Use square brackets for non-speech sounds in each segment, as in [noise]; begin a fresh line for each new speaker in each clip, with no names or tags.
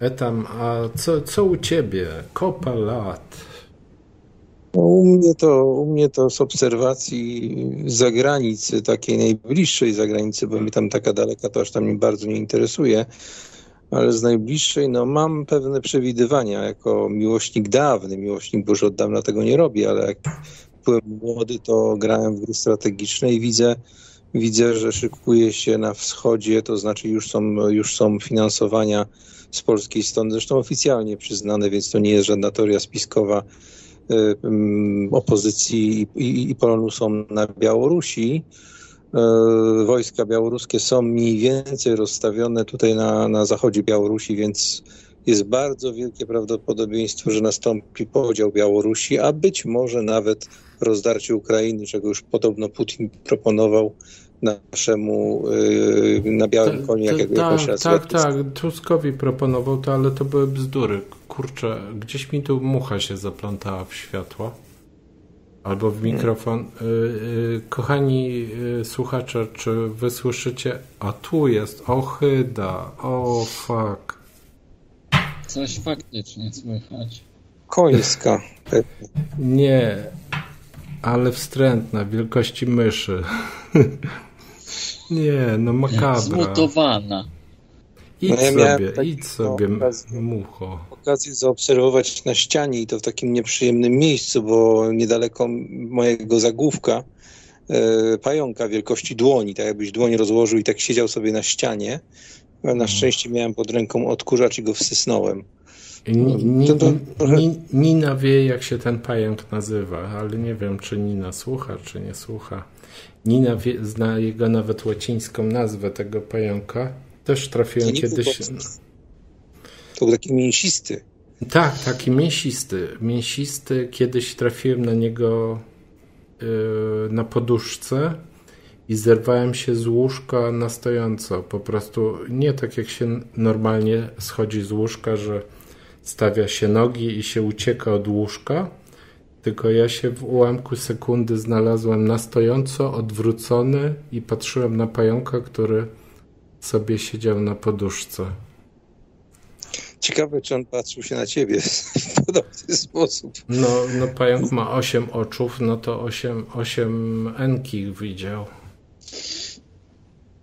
Etam, a co, co u ciebie? Kopa lat.
No, u, mnie to, u mnie to z obserwacji zagranicy, takiej najbliższej zagranicy, bo mi tam taka daleka to aż tam mnie bardzo nie interesuje, ale z najbliższej no, mam pewne przewidywania jako miłośnik dawny, miłośnik, bo już od dawna tego nie robię, ale jak byłem młody, to grałem w gry strategiczne i widzę, widzę, że szykuje się na wschodzie, to znaczy już są, już są finansowania z polskiej strony, zresztą oficjalnie przyznane, więc to nie jest żadna teoria spiskowa opozycji i, Polonu są na Białorusi. Y, wojska białoruskie są mniej więcej rozstawione tutaj na, na zachodzie Białorusi, więc jest bardzo wielkie prawdopodobieństwo, że nastąpi podział Białorusi, a być może nawet rozdarcie Ukrainy, czego już podobno Putin proponował naszemu yy, na białym
Ta-
koniu,
ta-
jakiego
tak,
jakoś raz
tak, tak. Tuskowi proponował to, ale to były bzdury. Kurczę, gdzieś mi tu mucha się zaplątała w światło. Albo w mikrofon. Y, y, kochani y, słuchacze, czy wy słyszycie? A tu jest ohyda. O fuck.
Coś faktycznie słychać.
Końska.
Nie, ale wstrętna, wielkości myszy. [laughs] Nie, no makabra.
Zmutowana.
Idź
No ja
sobie,
taki-
idź sobie,
no, okazję.
mucho.
okazję zaobserwować na ścianie i to w takim nieprzyjemnym miejscu, bo niedaleko mojego zagłówka e, pająka wielkości dłoni, tak jakbyś dłoń rozłożył i tak siedział sobie na ścianie. Na szczęście miałem pod ręką odkurzacz i go wsysnąłem.
Ni, Nina wie, jak się ten pająk nazywa, ale nie wiem, czy Nina słucha, czy nie słucha. Nina wie, zna jego nawet łacińską nazwę tego pająka. Też trafiłem kiedyś.
był To był taki mięsisty.
Tak, taki mięsisty. Mięsisty. Kiedyś trafiłem na niego yy, na poduszce i zerwałem się z łóżka na stojąco. Po prostu nie tak jak się normalnie schodzi z łóżka, że stawia się nogi i się ucieka od łóżka, tylko ja się w ułamku sekundy znalazłem na stojąco, odwrócony i patrzyłem na pająka, który sobie siedział na poduszce.
Ciekawe, czy on patrzył się na ciebie w podobny sposób.
No, no pająk ma 8 oczów, no to 8, 8 enki widział.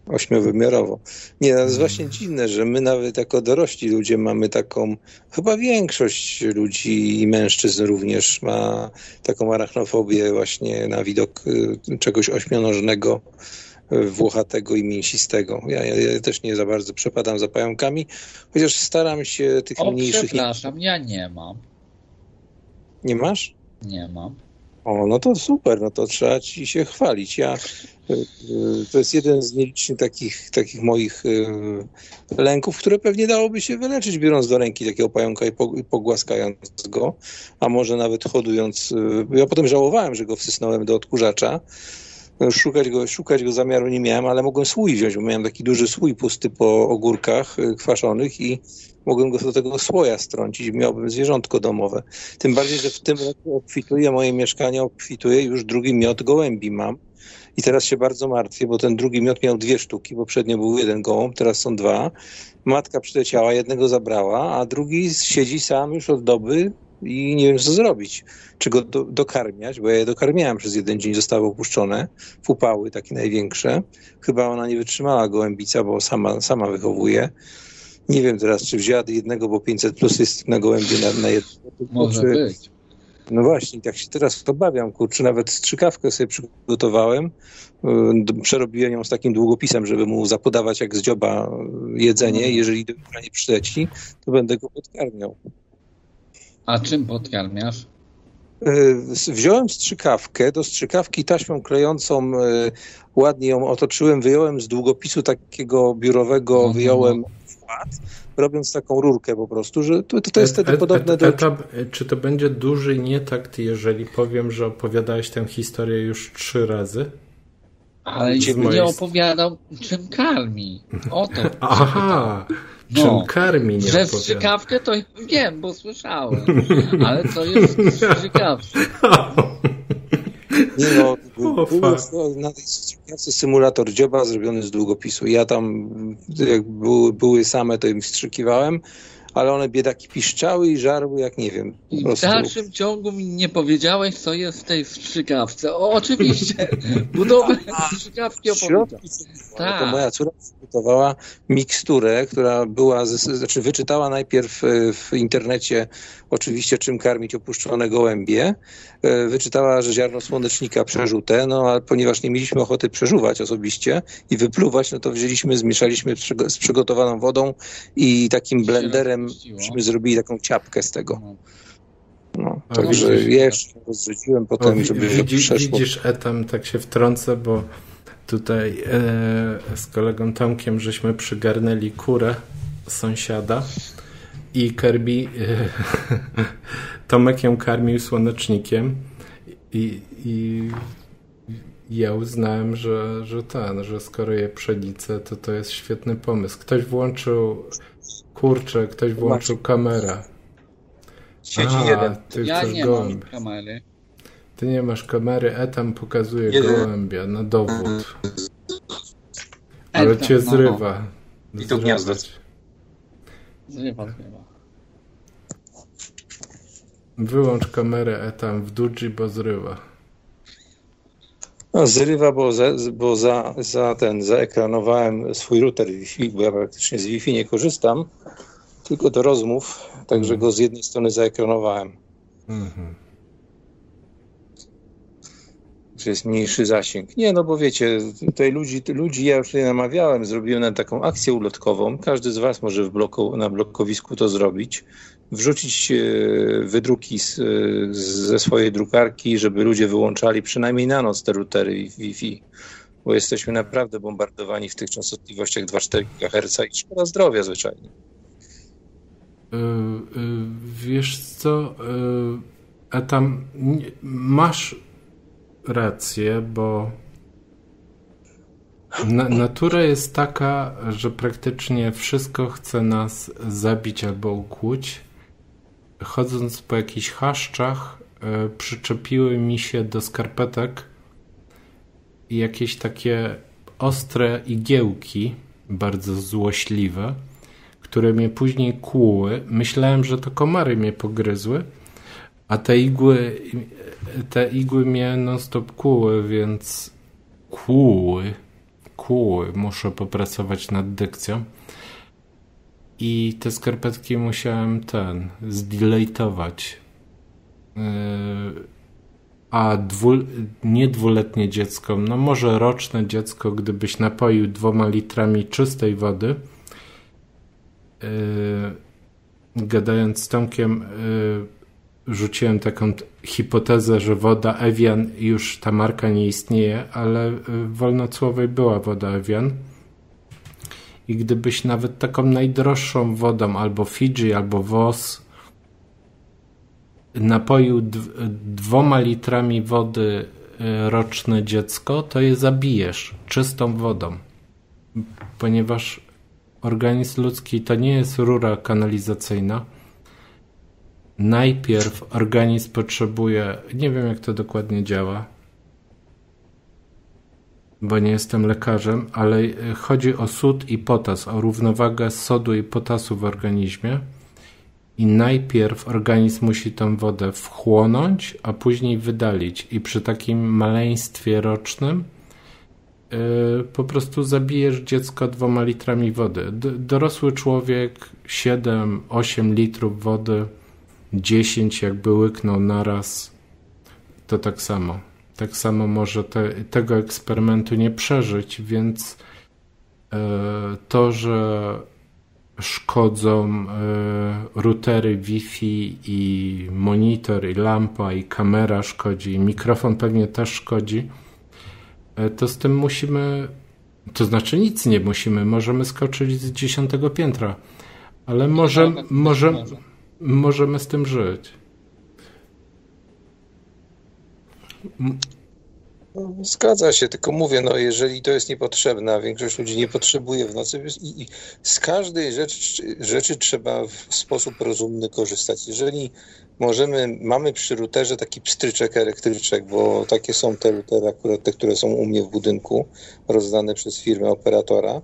Ośmiowymiarowo. Nie, no, to jest właśnie dziwne, że my nawet jako dorośli ludzie mamy taką, chyba większość ludzi i mężczyzn również ma taką arachnofobię właśnie na widok y, czegoś ośmionożnego, y, włochatego i mięsistego. Ja, ja, też nie za bardzo przepadam za pająkami, chociaż staram się tych
O,
mniejszych... Nie,
przepraszam, ja nie mam.
nie masz?
Nie mam.
O, no to super, no to trzeba ci się chwalić. Ja, y, y, to jest jeden z nielicznych takich, takich moich y, lęków, które pewnie dałoby się wyleczyć, biorąc do ręki takiego pająka i, i pogłaskając go, a może nawet hodując. Ja potem żałowałem, że go wsysnąłem do odkurzacza. Szukać go, szukać go zamiaru nie miałem, ale mogłem słój wziąć, bo miałem taki duży słój pusty po ogórkach y, kwaszonych i mogłem go do tego słoja strącić, miałbym zwierzątko domowe. Tym bardziej, że w tym roku obfituje moje mieszkanie, obfituje już drugi miot gołębi mam. I teraz się bardzo martwię, bo ten drugi miot miał dwie sztuki, poprzednio był jeden gołąb, teraz są dwa. Matka przyleciała, jednego zabrała, a drugi siedzi sam już od doby i nie wiem co zrobić. Czy go do, dokarmiać, bo ja je dokarmiałem przez jeden dzień, zostały opuszczone w upały, takie największe. Chyba ona nie wytrzymała gołębica, bo sama, sama wychowuje. Nie wiem teraz, czy wzięła jednego, bo 500 plus jest na gołębie na, na jednego.
Może
czy,
być.
no właśnie, tak się teraz obawiam, kurczę, nawet strzykawkę sobie przygotowałem, y, przerobiłem ją z takim długopisem, żeby mu zapodawać jak z dzioba jedzenie,
Mhm.
jeżeli do nie przyleci, to będę go podkarmiał.
A czym podkarmiasz?
Y, Wziąłem strzykawkę, do strzykawki taśmą klejącą y, ładnie ją otoczyłem, wyjąłem z długopisu takiego biurowego,
Mhm.
wyjąłem wkład, robiąc taką rurkę po prostu, że to, to jest wtedy
Et- et-
podobne do...
etap, czy to będzie duży nietakt, jeżeli powiem, że opowiadałeś tę historię już trzy razy?
Ale nie
mojej-
opowiadał, czym karmi. O to. [laughs]
Aha! Czym karmi nie
Że strzykawkę to wiem, bo słyszałem. [laughs] Ale to jest strzykawka.
Nie no, [laughs]
O,
był
fuck.
na tej strzykawce symulator dzioba zrobiony z długopisu. Ja tam, jak były, były same, to im wstrzykiwałem, ale one biedaki piszczały i żarły jak nie wiem.
I w dalszym ciągu mi nie powiedziałeś, co jest w tej strzykawce. O, oczywiście, [laughs] budowę strzykawki opowiedział.
Tak. To moja córka przygotowała miksturę, która była, znaczy wyczytała najpierw e, w internecie oczywiście czym karmić opuszczone gołębie. E, wyczytała, że ziarno słonecznika przeżute, no a ponieważ nie mieliśmy ochoty przeżuwać osobiście i wypluwać, no to wzięliśmy, zmieszaliśmy z przygotowaną wodą i takim blenderem żeśmy zrobili taką ciapkę z tego. No. No, także jeszcze rozrzuciłem potem, o, żeby
widzi, przeszło. Widzisz, etam, tak się wtrącę, bo tutaj e, z kolegą Tomkiem żeśmy przygarnęli kurę sąsiada i Kirby e, [laughs] Tomek ją karmił słonecznikiem i, i ja uznałem, że, że ten, że skoro je pszenicę, to to jest świetny pomysł. Ktoś włączył kurczę, ktoś włączył kamerę.
Siedzi A, jeden.
Ty
ja nie gołębia. mam kamery.
Ty nie masz kamery, Etam pokazuje jeden. gołębia na dowód. Ale Etam, cię no, zrywa.
No. I to gniazdo.
Zrywa, zrywa.
Wyłącz kamerę Etam w Duji, bo zrywa.
No, zrywa, bo, za, bo za, za ten zaekranowałem swój router Wi-Fi, bo ja praktycznie z Wi-Fi nie korzystam, tylko do rozmów, także go z jednej strony zaekranowałem. Mhm. Że jest mniejszy zasięg. Nie, no bo wiecie, tutaj ludzi, ludzi ja już tutaj namawiałem, zrobiłem na taką akcję ulotkową. Każdy z Was może w bloku, na blokowisku to zrobić wrzucić e, wydruki z, ze swojej drukarki, żeby ludzie wyłączali przynajmniej na noc te routery Wi-Fi, bo jesteśmy naprawdę bombardowani w tych częstotliwościach 2,4 GHz i szkoda zdrowia zwyczajnie.
E, e, wiesz co, a tam masz rację, bo na, natura jest taka, że praktycznie wszystko chce nas zabić albo ukłuć chodząc po jakichś chaszczach, e, przyczepiły mi się do skarpetek jakieś takie ostre igiełki, bardzo złośliwe, które mnie później kłuły. Myślałem, że to komary mnie pogryzły, a te igły, te igły mnie non-stop kłuły, więc kłuły, kłuły. Muszę popracować nad dykcją i te skarpetki musiałem ten zdilejtować. Yy, a dwu, nie dwuletnie dziecko, no może roczne dziecko, gdybyś napoił dwoma litrami czystej wody, yy, gadając z Tomkiem, yy, rzuciłem taką hipotezę, że woda Evian, już ta marka nie istnieje, ale w Wolnocłowej była woda Evian i gdybyś nawet taką najdroższą wodą, albo Fidżi, albo WOS, napoił dwoma litrami wody e, roczne dziecko, to je zabijesz czystą wodą. Ponieważ organizm ludzki to nie jest rura kanalizacyjna. Najpierw organizm potrzebuje, nie wiem jak to dokładnie działa, bo nie jestem lekarzem, ale e, chodzi o sód i potas, o równowagę sodu i potasu w organizmie. I najpierw organizm musi tą wodę wchłonąć, a później wydalić. I przy takim maleństwie rocznym yy, po prostu zabijesz dziecko dwoma litrami wody. D dorosły człowiek 7-8 litrów wody, 10 jakby łyknął naraz, to tak samo tak samo może te, tego eksperymentu nie przeżyć, więc e, to, że szkodzą e, routery Wi-Fi i monitor, i lampa, i kamera szkodzi, i mikrofon pewnie też szkodzi, e, to z tym musimy, to znaczy nic nie musimy, możemy skoczyć z dziesiątego piętra, ale może, może, możemy z tym żyć.
Zgadza się, tylko mówię, no jeżeli to jest niepotrzebne, a większość ludzi nie potrzebuje w nocy i, i z każdej rzeczy, rzeczy trzeba w sposób rozumny korzystać. Jeżeli możemy, mamy przy routerze taki pstryczek, elektryczek, bo takie są te routery, akurat te, które są u mnie w budynku, rozdane przez firmę operatora,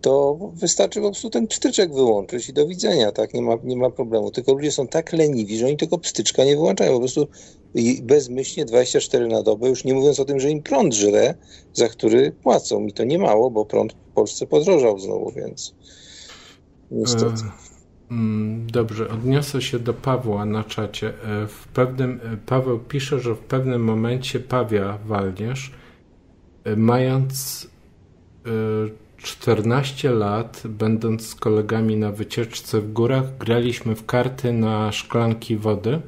to wystarczy po prostu ten pstryczek wyłączyć i do widzenia, tak? Nie ma, nie ma problemu. Tylko ludzie są tak leniwi, że oni tego pstryczka nie wyłączają. Po prostu bezmyślnie 24 na dobę, już nie mówiąc o tym, że im prąd żre, za który płacą. Mi to nie mało, bo prąd w Polsce podrożał znowu, więc niestety. E,
mm, dobrze, odniosę się do Pawła na czacie. E, w pewnym, e, Paweł pisze, że w pewnym momencie Pawia Walnierz, mając 14 lat, będąc z kolegami na wycieczce w górach, graliśmy w karty na szklanki wody.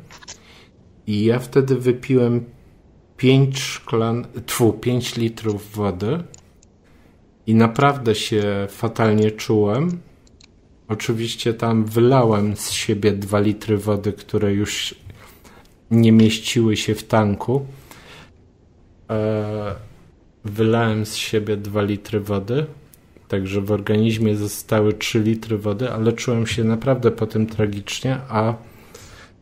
I ja wtedy wypiłem 5 szklan, tfu, 5 litrów wody i naprawdę się fatalnie czułem. Oczywiście tam wylałem z siebie 2 litry wody, które już nie mieściły się w tanku. E, wylałem z siebie 2 litry wody Także w organizmie zostały 3 litry wody, ale czułem się naprawdę po tym tragicznie, a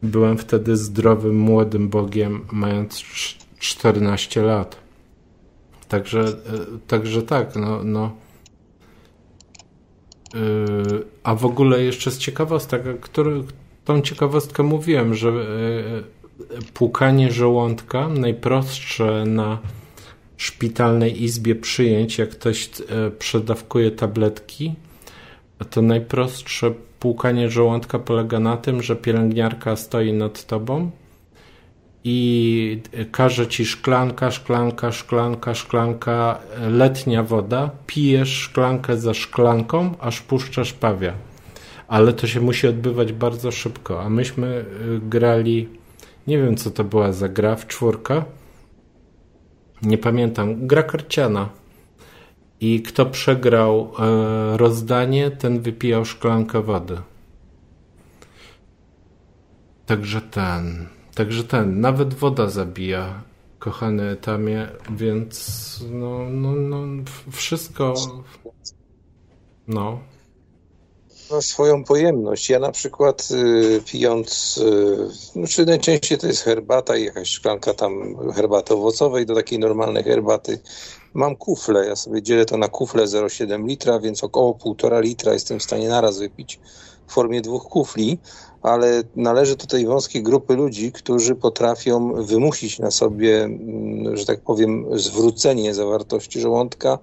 byłem wtedy zdrowym, młodym Bogiem, mając 14 lat. Także, e, także tak, no, no. E, a w ogóle jeszcze z ciekawostek, który, tą ciekawostkę mówiłem, że e, płukanie żołądka najprostsze na szpitalnej izbie przyjęć, jak ktoś e, przedawkuje tabletki, to najprostsze płukanie żołądka polega na tym, że pielęgniarka stoi nad tobą i każe ci szklanka, szklanka, szklanka, szklanka, letnia woda, pijesz szklankę za szklanką, aż puszczasz pawia. Ale to się musi odbywać bardzo szybko, a myśmy e, grali, nie wiem co to była za gra w czwórkę, nie pamiętam, gra karciana. I kto przegrał e, rozdanie, ten wypijał szklankę wody. Także ten, także ten, nawet woda zabija, kochany Tamie, więc no, no, no, wszystko, no.
Ma swoją pojemność. Ja na przykład y, pijąc, y, znaczy najczęściej to jest herbata i jakaś szklanka tam herbaty owocowej do takiej normalnej herbaty. Mam kufle, ja sobie dzielę to na kufle 0,7 litra, więc około 1,5 litra jestem w stanie naraz wypić w formie dwóch kufli, ale należy do tej wąskiej grupy ludzi, którzy potrafią wymusić na sobie, mm, że tak powiem, zwrócenie zawartości żołądka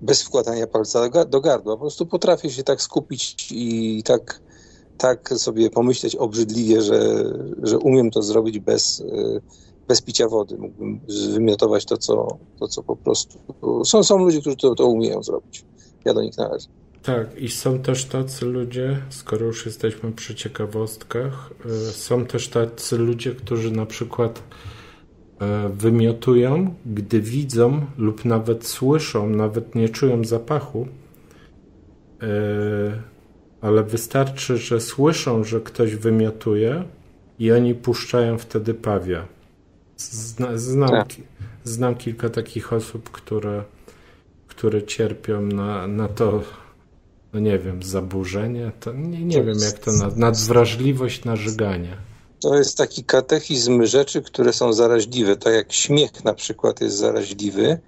bez wkładania palca do gardła. Po prostu potrafię się tak skupić i tak, tak sobie pomyśleć obrzydliwie, że, że umiem to zrobić bez, e, bez picia wody. Mógłbym wymiotować to, co, to, co po prostu... Są, są ludzie, którzy to, to umieją zrobić. Ja do nich należę.
Tak, i są też tacy ludzie, skoro już jesteśmy przy ciekawostkach, e, są też tacy ludzie, którzy na przykład wymiotują, gdy widzą lub nawet słyszą, nawet nie czują zapachu, e, ale wystarczy, że słyszą, że ktoś wymiotuje i oni puszczają wtedy pawia. Zna, znam, tak. znam kilka takich osób, które, które cierpią na, na to, no nie wiem, zaburzenie, to nie, nie wiem jak to, nadwrażliwość na żyganie.
To jest taki katechizm rzeczy, które są zaraźliwe. Tak jak śmiech na przykład jest zaraźliwy.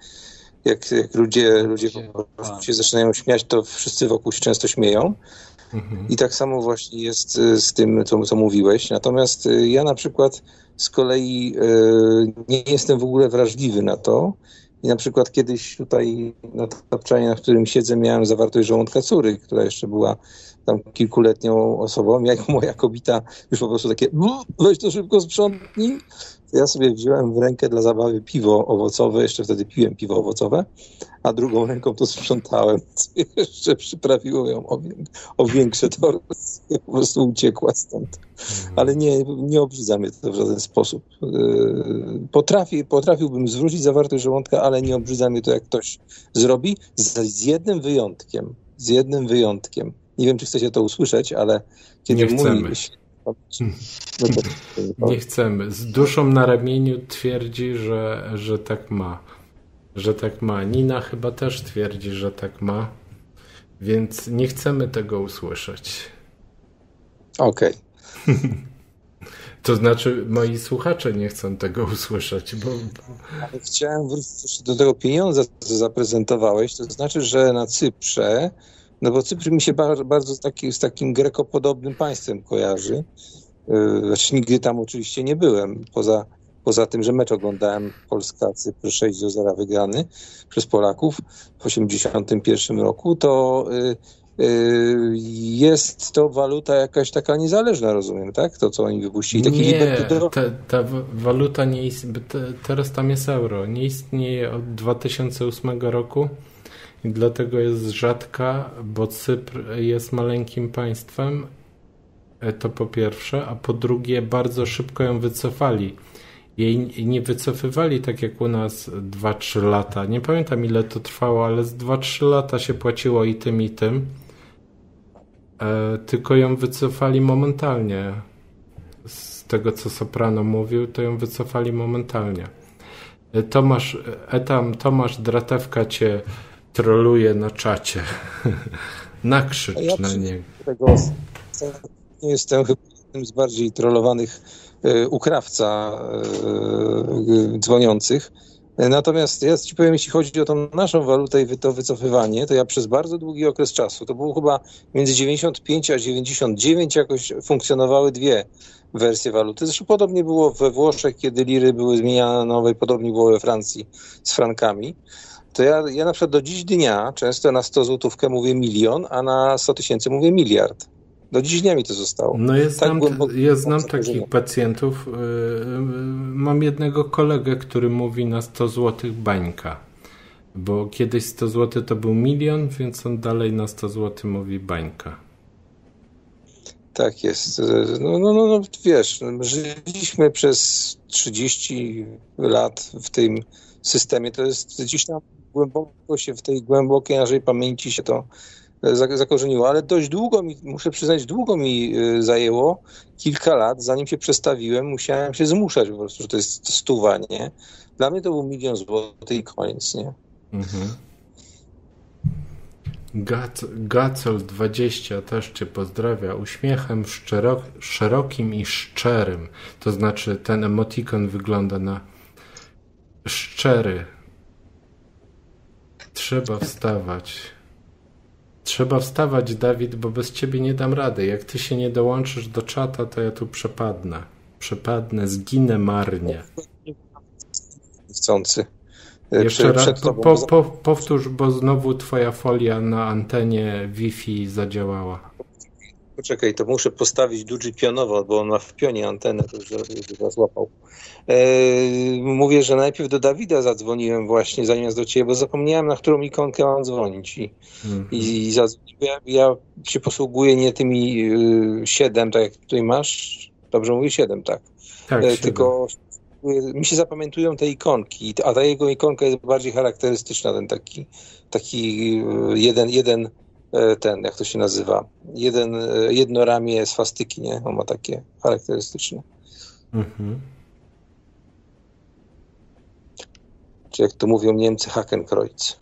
Jak, jak ludzie, ludzie po prostu się zaczynają śmiać, to wszyscy wokół się często śmieją. Mhm. I tak samo właśnie jest y, z tym, co, co mówiłeś. Natomiast y, ja na przykład z kolei y, nie jestem w ogóle wrażliwy na to. I na przykład kiedyś tutaj na tapczanie, na którym siedzę, miałem zawartość żołądka córy, która jeszcze była tam kilkuletnią osobą, jak [laughs] moja kobita już po prostu takie weź to szybko sprzątnij. Ja sobie wziąłem w rękę dla zabawy piwo owocowe, jeszcze wtedy piłem piwo owocowe, a drugą ręką to sprzątałem, [laughs] co jeszcze przyprawiło ją o, o większe torsje, po prostu uciekła stąd. Mhm. Ale nie, nie obrzydza mnie to w żaden sposób. Yy, potrafi, potrafiłbym zwrócić zawartość żołądka, ale nie obrzydza mnie to, jak ktoś zrobi, z, z jednym wyjątkiem. Z jednym wyjątkiem nie wiem, czy chcecie to usłyszeć, ale kiedy
nie chcemy. Mój... [laughs] Nie chcemy. Z duszą na ramieniu twierdzi, że, że tak ma. Że tak ma. Nina chyba też twierdzi, że tak ma. Więc nie chcemy tego usłyszeć.
Okej. Okay. [laughs]
To znaczy, moi słuchacze nie chcą tego usłyszeć, bo.
Ale chciałem wrócić do tego pieniądza, co zaprezentowałeś. To znaczy, że na Cyprze No bo Cypr mi się bardzo, bardzo z, taki, z takim grekopodobnym państwem kojarzy. Znaczy nigdy tam oczywiście nie byłem, poza, poza tym, że mecz oglądałem Polska-Cypr 6 do 0 wygrany przez Polaków w 1981 roku, to Y, jest to waluta jakaś taka niezależna, rozumiem, tak? To, co oni wypuścili.
Taki nie, ta, ta, waluta nie istnieje, teraz tam jest euro, nie istnieje od 2008 roku dlatego jest rzadka, bo Cypr jest maleńkim państwem, e, to po pierwsze, a po drugie bardzo szybko ją wycofali. Jej nie wycofywali tak jak u nas 2-3 lata. Nie pamiętam ile to trwało, ale z 2-3 lata się płaciło i tym, i tym. E, tylko ją wycofali momentalnie. Z tego, co Soprano mówił, to ją wycofali momentalnie. E, Tomasz, etam, Tomasz Dratewka cię troluje na czacie. [laughs] Nakrzycz ja na niego. Tego,
nie jestem chyba jednym z bardziej trollowanych y, ukrawca y, dzwoniących. Natomiast ja ci powiem, jeśli chodzi o tą naszą walutę i to wycofywanie, to ja przez bardzo długi okres czasu, to było chyba między 95 a 99 jakoś funkcjonowały dwie wersje waluty. Zresztą podobnie było we Włoszech, kiedy liry były zmieniane na nowe, podobnie było we Francji z frankami. To ja, ja na przykład do dziś dnia często na 100 złotówkę mówię milion, a na 100 tysięcy mówię miliard. Do dziś dnia mi to zostało.
No ja znam, tak ja znam takich pacjentów. Y, y, mam jednego kolegę, który mówi na 100 zł bańka. Bo kiedyś 100 zł to był milion, więc on dalej na 100 zł mówi bańka.
Tak jest. No, no, no, no wiesz, żyliśmy przez 30 lat w tym systemie. To jest gdzieś tam głęboko się w tej głębokiej naszej pamięci się to zakorzeniło, ale dość długo mi, muszę przyznać, długo mi y, zajęło, kilka lat, zanim się przestawiłem, musiałem się zmuszać po prostu, że to jest stuwa, nie? Dla mnie to był milion złotych i koniec, nie? Mhm.
Gacol 20 też Cię pozdrawia. Uśmiechem szerokim i szczerym. To znaczy ten emotikon wygląda na szczery. Trzeba wstawać. Trzeba wstawać, Dawid, bo bez ciebie nie dam rady. Jak ty się nie dołączysz do czata, to ja tu przepadnę. Przepadnę, zginę marnie.
Chcący.
Jeszcze raz, po, po, powtórz, bo znowu twoja folia na antenie Wi-Fi zadziałała.
Poczekaj, to muszę postawić duży pionowo, bo on ma w pionie antenę, to już złapał. E, mówię, że najpierw do Dawida zadzwoniłem właśnie, zamiast do ciebie, bo zapomniałem, na którą ikonkę mam dzwonić. I, mm -hmm. i, i zadzwoniłem. Ja się posługuję nie tymi y, 7, tak jak tutaj masz. Dobrze mówię 7, tak. tak e, tylko mi się zapamiętują te ikonki, a ta jego ikonka jest bardziej charakterystyczna, ten taki, taki y, jeden, jeden ten, jak to się nazywa, jeden, e, jedno ramię swastyki, nie? On ma takie charakterystyczne. Mhm. czy jak to mówią Niemcy, Hakenkreuz.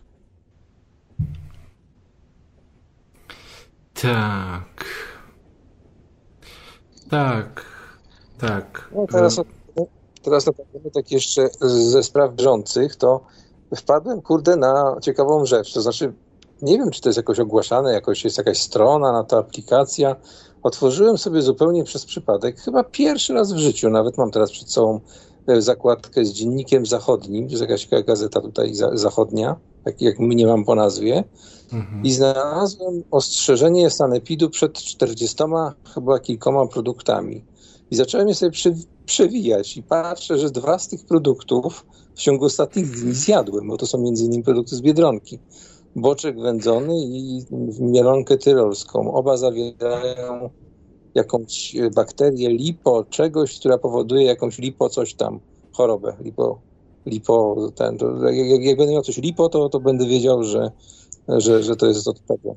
Tak. Tak. Tak.
No teraz, teraz na tak jeszcze ze spraw bieżących, to wpadłem, kurde, na ciekawą rzecz. To znaczy, nie wiem, czy to jest jakoś ogłaszane, jakoś jest jakaś strona na to aplikacja. Otworzyłem sobie zupełnie przez przypadek, chyba pierwszy raz w życiu, nawet mam teraz przed sobą E, zakładkę z dziennikiem zachodnim, to jest jakaś gazeta tutaj zachodnia, tak jak mnie mam po nazwie, mhm. i znalazłem ostrzeżenie sanepidu przed 40 chyba kilkoma produktami. I zacząłem je sobie przewijać i patrzę, że dwa z tych produktów w ciągu ostatnich dni zjadłem, bo to są między innymi produkty z Biedronki. Boczek wędzony i mielonkę tyrolską. Oba zawierają jakąś bakterię lipo, czegoś, która powoduje jakąś lipo coś tam, chorobę, lipo, lipo ten, to, jak, jak, będę miał coś lipo, to, to będę wiedział, że, że, że to jest od tego.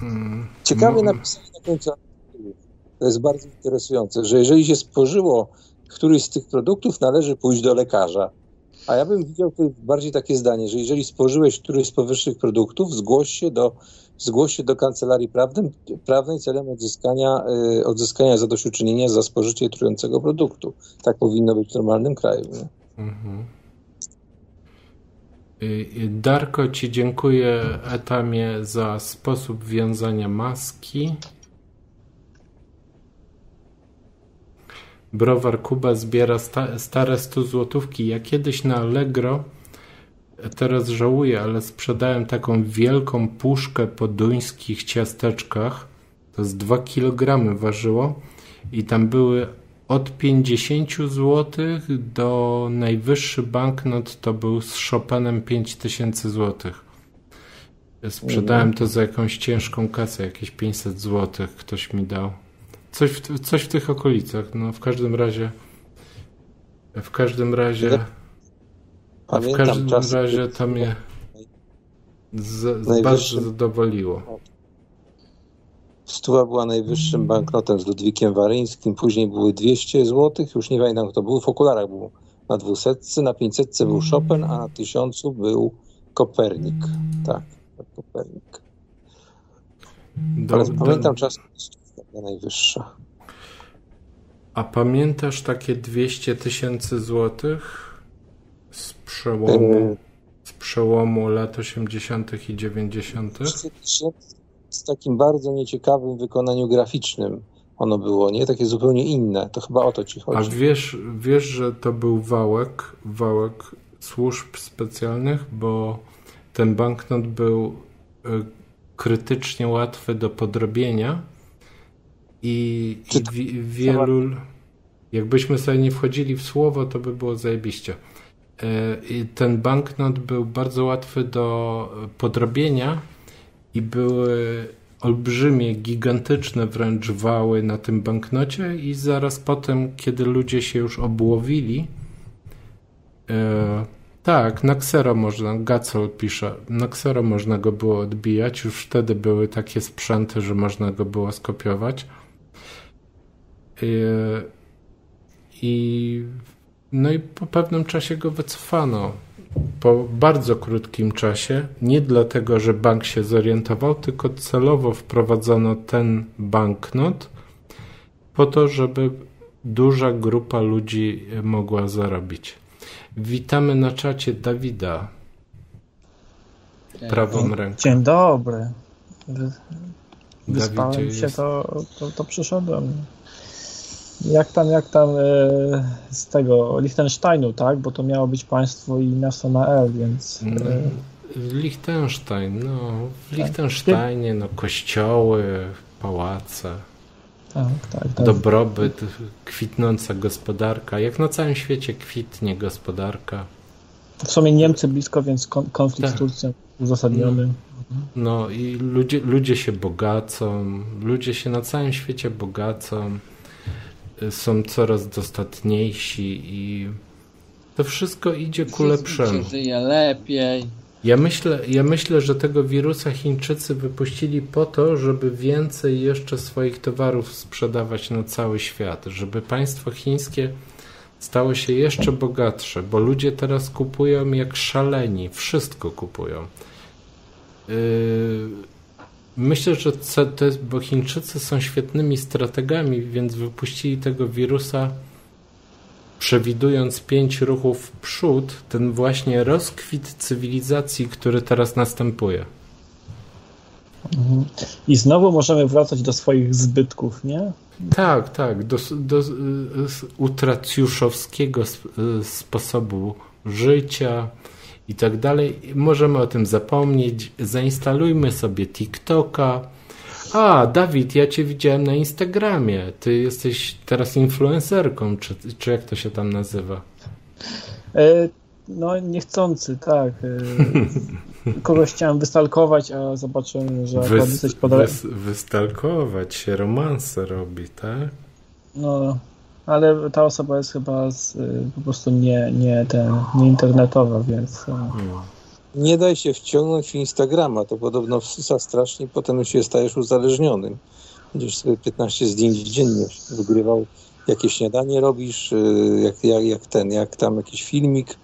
Hmm. Ciekawie hmm. napisane na końcu to jest bardzo interesujące, że jeżeli się spożyło któryś z tych produktów, należy pójść do lekarza. A ja bym widział tutaj bardziej takie zdanie, że jeżeli spożyłeś któryś z powyższych produktów, zgłoś się do zgłoś się do kancelarii prawnej, prawnej celem odzyskania, y, odzyskania zadośćuczynienia za spożycie trującego produktu. Tak powinno być w normalnym kraju. Nie? Mhm.
Darko, Ci dziękuję Etamie za sposób wiązania maski. Browar Kuba zbiera sta stare 100 złotówki. Ja kiedyś na Allegro, teraz żałuję, ale sprzedałem taką wielką puszkę po duńskich ciasteczkach. To z 2 kg ważyło i tam były od 50 zł do najwyższy banknot to był z Chopinem 5000 zł. Sprzedałem to za jakąś ciężką kasę, jakieś 500 zł ktoś mi dał. Coś w, coś w tych okolicach. No w każdym razie w każdym razie w każdym razie to mnie z, z bardzo zadowoliło.
Stuwa była najwyższym banknotem z Ludwikiem Waryńskim, później były 200 zł, już nie pamiętam kto był, w okularach był na 200, na 500 był Chopin, a na 1000 był Kopernik. Tak, Kopernik. Ale do, pamiętam czas, najwyższa.
A pamiętasz takie 200 tysięcy złotych z przełomu, z przełomu lat 80. i 90.? 200 tysięcy
z takim bardzo nieciekawym wykonaniu graficznym ono było, nie? Takie zupełnie inne. To chyba o to ci chodzi.
A wiesz, wiesz że to był wałek, wałek służb specjalnych, bo ten banknot był y, krytycznie łatwy do podrobienia i, i wielu... Jakbyśmy sobie nie wchodzili w słowo, to by było zajebiście. Y, I ten banknot był bardzo łatwy do podrobienia i były olbrzymie, gigantyczne wręcz wały na tym banknocie i zaraz potem, kiedy ludzie się już obłowili, e, tak, na ksero można, Gacol pisze, na ksero można go było odbijać, już wtedy były takie sprzęty, że można go było skopiować. E, I no i po pewnym czasie go wycofano po bardzo krótkim czasie, nie dlatego, że bank się zorientował, tylko celowo wprowadzono ten banknot po to, żeby duża grupa ludzi mogła zarobić. Witamy na czacie Dawida. Prawą ręką.
Dzień dobry. Wyspałem Dawidzie się, to, to, to przyszedłem. Jak tam, jak tam e, z tego Liechtensteinu, tak? Bo to miało być państwo i miasto na L, więc.
No, Liechtenstein, no. W tak. Liechtensteinie, no, kościoły, pałace. Tak, tak, tak. Dobrobyt, kwitnąca gospodarka. Jak na całym świecie kwitnie gospodarka.
W sumie Niemcy blisko, więc konflikt tak. z Turcją uzasadniony.
No, no i ludzie, ludzie się bogacą, ludzie się na całym świecie bogacą są coraz dostatniejsi i to wszystko idzie ku lepszemu.
żyje lepiej.
Ja myślę, ja myślę, że tego wirusa Chińczycy wypuścili po to, żeby więcej jeszcze swoich towarów sprzedawać na cały świat, żeby państwo chińskie stało się jeszcze bogatsze, bo ludzie teraz kupują jak szaleni, wszystko kupują. Yy, Myślę, że to jest, bo Chińczycy są świetnymi strategami, więc wypuścili tego wirusa przewidując pięć ruchów w przód, ten właśnie rozkwit cywilizacji, który teraz następuje.
Mhm. I znowu możemy wracać do swoich zbytków, nie?
Tak, tak, do, do utracjuszowskiego sposobu życia, i tak dalej. Możemy o tym zapomnieć. Zainstalujmy sobie TikToka. A, Dawid, ja cię widziałem na Instagramie. Ty jesteś teraz influencerką, czy, czy jak to się tam nazywa?
E, no, niechcący, tak. E, [laughs] kogoś chciałem wystalkować, a zobaczyłem, że
Wys, podał... wys, Wystalkować się, romanse robi, tak?
No, ale ta osoba jest chyba z, y, po prostu nie, nie, ten, nie internetowa, więc... Y,
nie daj się wciągnąć w Instagrama, to podobno wsysa strasznie, potem się stajesz uzależnionym. Będziesz sobie 15 zdjęć dziennie wygrywał, jakie śniadanie robisz, y, jak, jak, jak ten, jak tam jakiś filmik,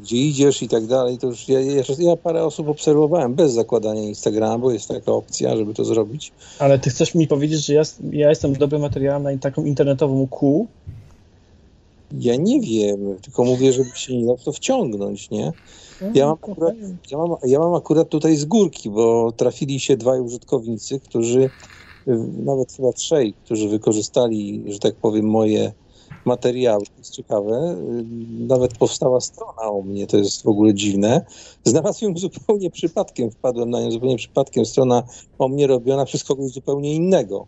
gdzie idziesz i tak dalej, to już ja, ja, ja, parę osób obserwowałem bez zakładania Instagrama, bo jest taka opcja, żeby to zrobić.
Ale ty chcesz mi powiedzieć, że ja, ja jestem dobrym materiałem na taką internetową kół?
Ja nie wiem, tylko mówię, żeby się nie dał to wciągnąć, nie? Ja mam, akurat, ja, mam, ja mam akurat tutaj z górki, bo trafili się dwaj użytkownicy, którzy, nawet chyba trzej, którzy wykorzystali, że tak powiem, moje materiały. To jest ciekawe. Y, nawet powstała strona o mnie, to jest w ogóle dziwne. Znalazłem [laughs] zupełnie przypadkiem, wpadłem na nią zupełnie przypadkiem. Strona o mnie robiona przez kogoś zupełnie innego.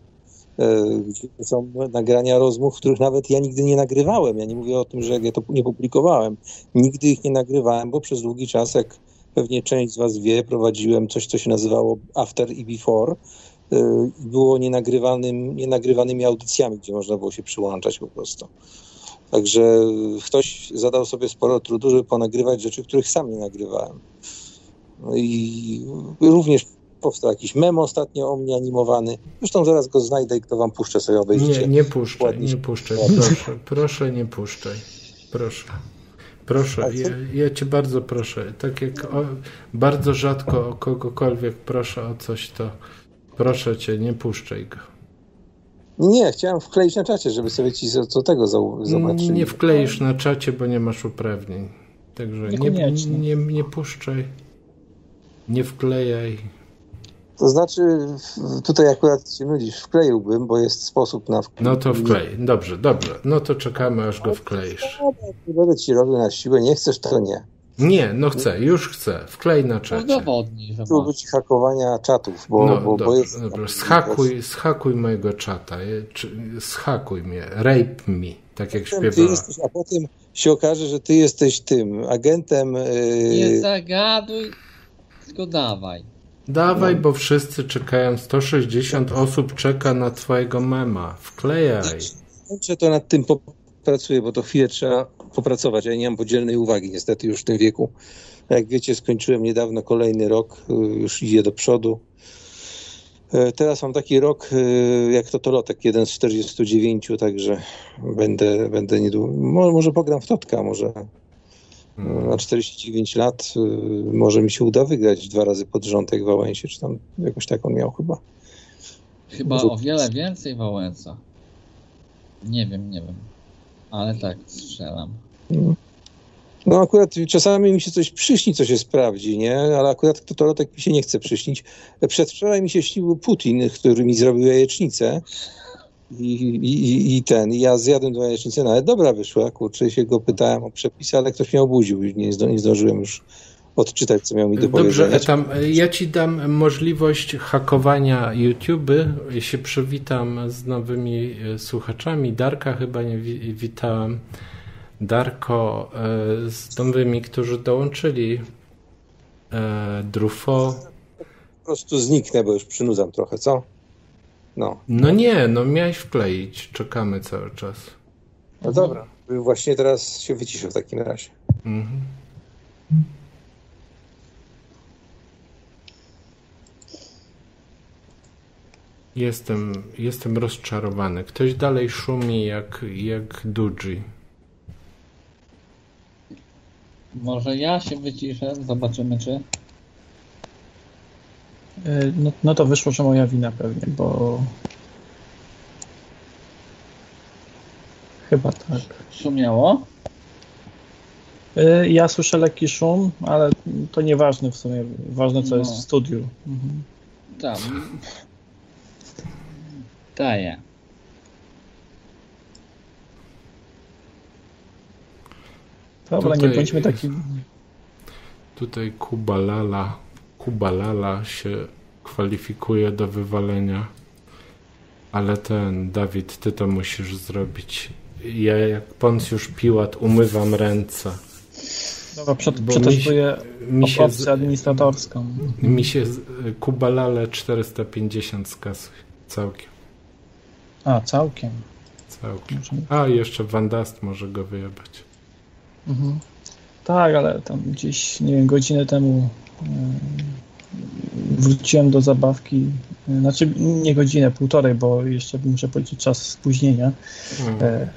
E, gdzie są nagrania rozmów, których nawet ja nigdy nie nagrywałem. Ja nie mówię o tym, że ja to nie publikowałem. Nigdy ich nie nagrywałem, bo przez długi czas, jak pewnie część z Was wie, prowadziłem coś, co się nazywało After i Before było nienagrywanym, nienagrywanymi audycjami, gdzie można było się przyłączać po prostu. Także ktoś zadał sobie sporo trudu, żeby ponagrywać rzeczy, których sam nie nagrywałem. No i również powstał jakiś mem ostatnio o mnie animowany. Zresztą zaraz go znajdę i kto wam puszczę sobie obejrzycie.
Nie, nie puszczaj, nie puszczaj, proszę, proszę nie puszczaj, proszę. Proszę, ja, ja cię bardzo proszę, tak jak o, bardzo rzadko o kogokolwiek proszę o coś, to proszę cię, nie puszczaj go.
Nie, chciałem wkleić na czacie, żeby sobie ci co tego zobaczyli.
Nie wkleisz na czacie, bo nie masz uprawnień. Także nie, nie, nie puszczaj, nie wklejaj.
To znaczy, tutaj akurat się nudzisz, wkleiłbym, bo jest sposób na
wklej. No to wklej, dobrze, dobrze. No to czekamy, aż go wkleisz.
Nie będę ci robił na siłę, nie chcesz, to nie.
Nie, no chcę, już chcę. Wklej na czacie.
Udowodnij, że
Tu ci hakowania czatów, bo, no, bo,
dobra,
bo jest...
Dobra, schakuj, schakuj mojego czata, schakuj mnie, rape me, tak jak śpiewała.
Jesteś, a potem się okaże, że ty jesteś tym agentem...
Yy... Nie zagaduj, tylko dawaj.
Dawaj, bo wszyscy czekają. 160 osób czeka na twojego mema. Wklejaj.
Muszę to nad tym popracuję, bo to chwilę trzeba popracować. Ja nie mam podzielnej uwagi niestety już w tym wieku. Jak wiecie, skończyłem niedawno kolejny rok, y, już idzie do przodu. E, teraz mam taki rok y, jak totolotek, jeden z 49, także będę, będę niedługo. Może pogram w Totka, może na 49 lat y, może mi się uda wygrać dwa razy pod rząd jak Wałęsie, czy tam jakoś tak on miał chyba.
Chyba o wiele więcej Wałęsa. Nie wiem, nie wiem. Ale tak, strzelam.
No. akurat czasami mi się coś przyśni, co się sprawdzi, nie? Ale akurat totolotek mi się nie chce przyśnić. Przedwczoraj mi się śnił Putin, który mi zrobił jajecznicę. I, i, i ten, ja zjadłem dwa jajecznice, no ale dobra wyszła, kurczę, się go pytałem o przepisy, ale ktoś mnie obudził, nie, zdo, nie zdążyłem już odczytać, co miał mi do
Dobrze, tam, ja ci dam możliwość hakowania YouTube. Się przywitam z nowymi e, słuchaczami. Darka chyba nie witałem. Darko e, z nowymi, którzy dołączyli. E, Drufo.
Po prostu zniknę, bo już przynudzam trochę, co? No.
No nie, no miałeś wkleić. Czekamy cały czas.
No dobra. Właśnie teraz się wyciszę w takim razie. Mhm.
Jestem, jestem rozczarowany. Ktoś dalej szumi jak, jak Duji.
Może ja się wyciszę, zobaczymy czy.
E, no, no to wyszło, że moja wina pewnie, bo chyba tak.
Szumiało?
E, ja słyszę lekki szum, ale to nieważne w sumie. Ważne, co no. jest w studiu. Mhm.
Tak. Daję.
Dobra, tutaj, nie bądźmy taki.
Tutaj Kubalala Kubalala się kwalifikuje do wywalenia. Ale ten, Dawid, ty to musisz zrobić. Ja jak Poncjusz Piłat umywam ręce.
Dobra, przed, przetestuję mi się, opcję administratorską.
Mi się Kubalale 450 skasuj. Całkiem.
A, całkiem.
Całkiem. A, jeszcze Wandast może go wyjebać.
Mhm. Tak, ale tam gdzieś, nie wiem, godzinę temu wróciłem do zabawki, znaczy nie godzinę, półtorej, bo jeszcze muszę powiedzieć czas spóźnienia. Hmm. E,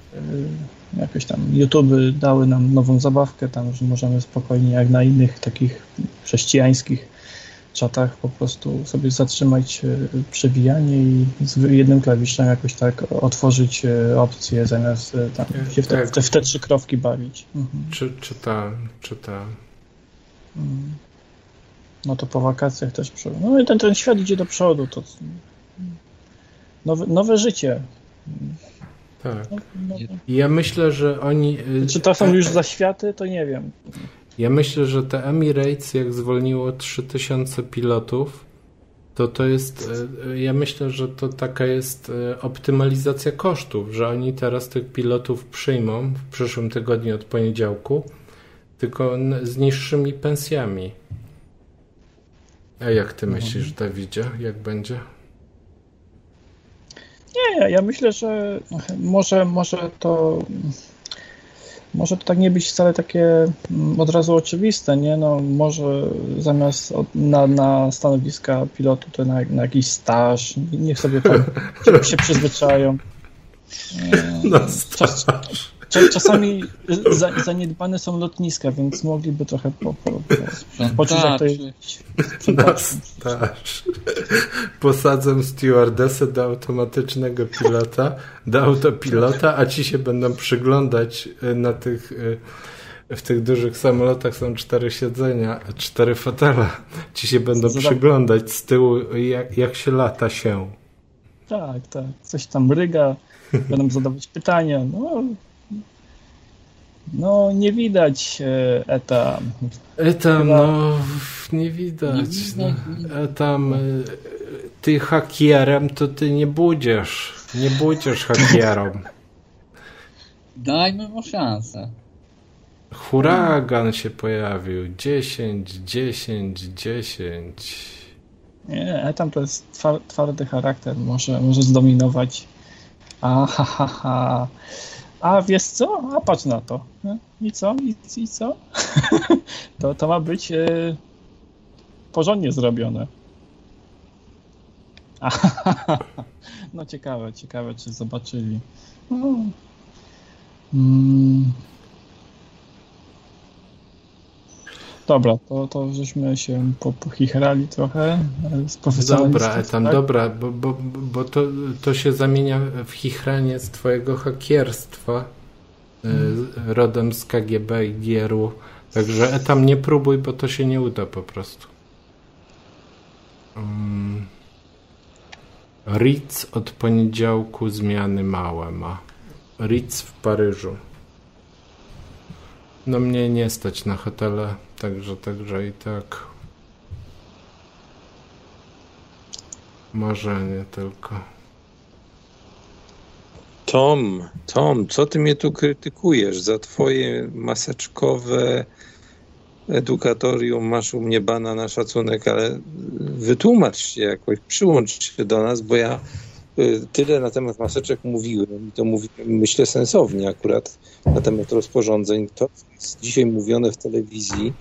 jakoś tam YouTube dały nam nową zabawkę, tam że możemy spokojnie jak na innych takich chrześcijańskich czatach po prostu sobie zatrzymać e, przewijanie i z jednym klawiszem jakoś tak otworzyć e, opcję zamiast e, tam się w te, w te, w te trzy krowki bawić. Mhm.
Czy, czytałem, czytałem.
Mm. No to po wakacjach też przy... No i ten, ten świat idzie do przodu, to nowe, nowe życie.
Tak. No, no. Ja myślę, że oni...
Czy to są już zaświaty, to nie wiem.
Ja myślę, że te Emirates, jak zwolniło 3000 pilotów, to to jest, e, ja myślę, że to taka jest e, optymalizacja kosztów, że oni teraz tych pilotów przyjmą w przyszłym tygodniu od poniedziałku, tylko z niższymi pensjami. A jak ty mhm. myślisz, Dawidzie, jak będzie?
Nie, ja myślę, że może, może to może to tak nie być wcale takie mm, od razu oczywiste, nie? No może zamiast na, na stanowiska pilotu to na, na jakiś staż, niech sobie tam [laughs] się przyzwyczają.
Na staż.
Czasami za, zaniedbane są lotniska, więc mogliby trochę po, po, po, poczuć, jak to
jest. Posadzę stewardessę do automatycznego pilota, do autopilota, a ci się będą przyglądać y, na tych y, w tych dużych samolotach są cztery siedzenia, cztery fotele. Ci się będą przyglądać z tyłu, jak, jak się lata się.
Tak, tak. Coś tam ryga, będą zadawać pytania. No, no, nie widać e, etam.
Etam, Chyba... no, nie widać. Nie no. Etam, e, ty hakierem, to ty nie budziesz. Nie budziesz hakierom. [laughs]
Dajmy mu szansę.
Huragan się pojawił. 10, 10, 10.
Nie, etam to jest twardy charakter. Może, może zdominować. Aha, ha, ha. A wiesz co? A patrz na to. I co? I, i co? [laughs] to, to ma być e, porządnie zrobione. [laughs] no ciekawe, ciekawe, czy zobaczyli. No. Mm. Dobra, to, to żeśmy się po, pochichrali trochę
z Dobra, tam, tak? dobra, bo, bo, bo to, to się zamienia w chichranie z twojego hakierstwa hmm. rodem z KGB i GRU. Także tam nie próbuj, bo to się nie uda po prostu. Um, Ritz od poniedziałku zmiany małe ma. Ritz w Paryżu. No mnie nie stać na hotele Także, także i tak. Marzenie tylko.
Tom, Tom, co ty mnie tu krytykujesz za twoje maseczkowe edukatorium? Masz u mnie bana na szacunek, ale wytłumacz się jakoś, przyłącz się do nas, bo ja tyle na temat maseczek mówiłem i to mówiłem, myślę, sensownie akurat na temat rozporządzeń. To, co jest dzisiaj mówione w telewizji,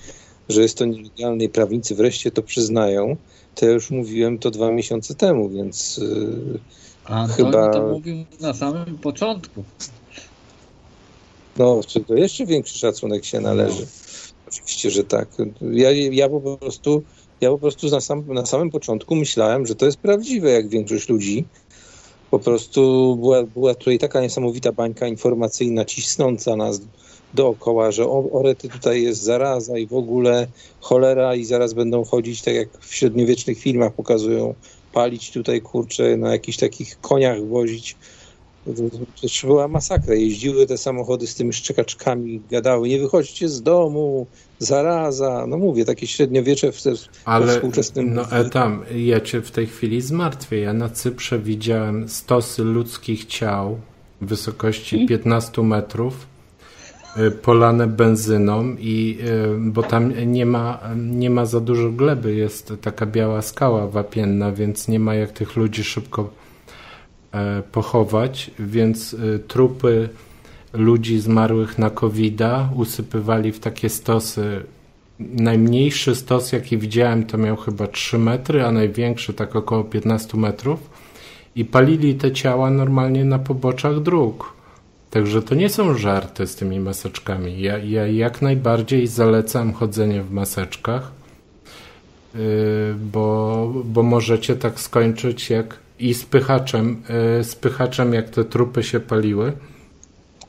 że jest to nielegalne i prawnicy wreszcie to przyznają, to ja już mówiłem to dwa miesiące temu, więc yy,
A chyba... to mówił na samym początku.
No, czy to jeszcze większy szacunek się należy? No. Oczywiście, że tak. Ja, ja po prostu ja po prostu na, sam, na samym początku myślałem, że to jest prawdziwe, jak większość ludzi. Po prostu była, była tutaj taka niesamowita bańka informacyjna, cisnąca nas dookoła, że o, orety tutaj jest zaraza i w ogóle cholera i zaraz będą chodzić, tak jak w średniowiecznych filmach pokazują, palić tutaj, kurczę, na jakichś takich koniach wozić. To była masakra. Jeździły te samochody z tymi szczekaczkami, gadały, nie wychodźcie z domu, zaraza. No mówię, takie średniowiecze w,
Ale, współczesnym... No e, tam, ja cię w tej chwili zmartwię. Ja na Cyprze widziałem stosy ludzkich ciał w wysokości 15 metrów Y, polane benzyną i y, bo tam nie ma, nie ma za dużo gleby, jest taka biała skała wapienna, więc nie ma jak tych ludzi szybko e, pochować, więc y, trupy ludzi zmarłych na covid usypywali w takie stosy. Najmniejszy stos, jaki widziałem, to miał chyba 3 metry, a największy tak około 15 metrów i palili te ciała normalnie na poboczach dróg. Także to nie są żarty z tymi maseczkami. Ja, ja jak najbardziej zalecam chodzenie w maseczkach. bo, bo możecie tak skończyć jak i spychaczem, spychaczem jak te trupy się paliły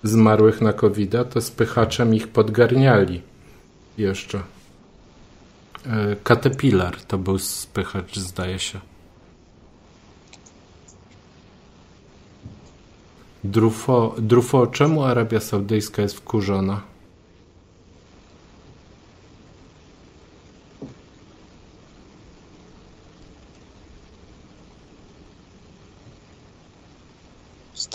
zmarłych na covid to spychaczem ich podgarniali jeszcze. Caterpillar to był spychacz, zdaje się. Drufo, Drufo, czemu Arabia Saudyjska jest wkurzona?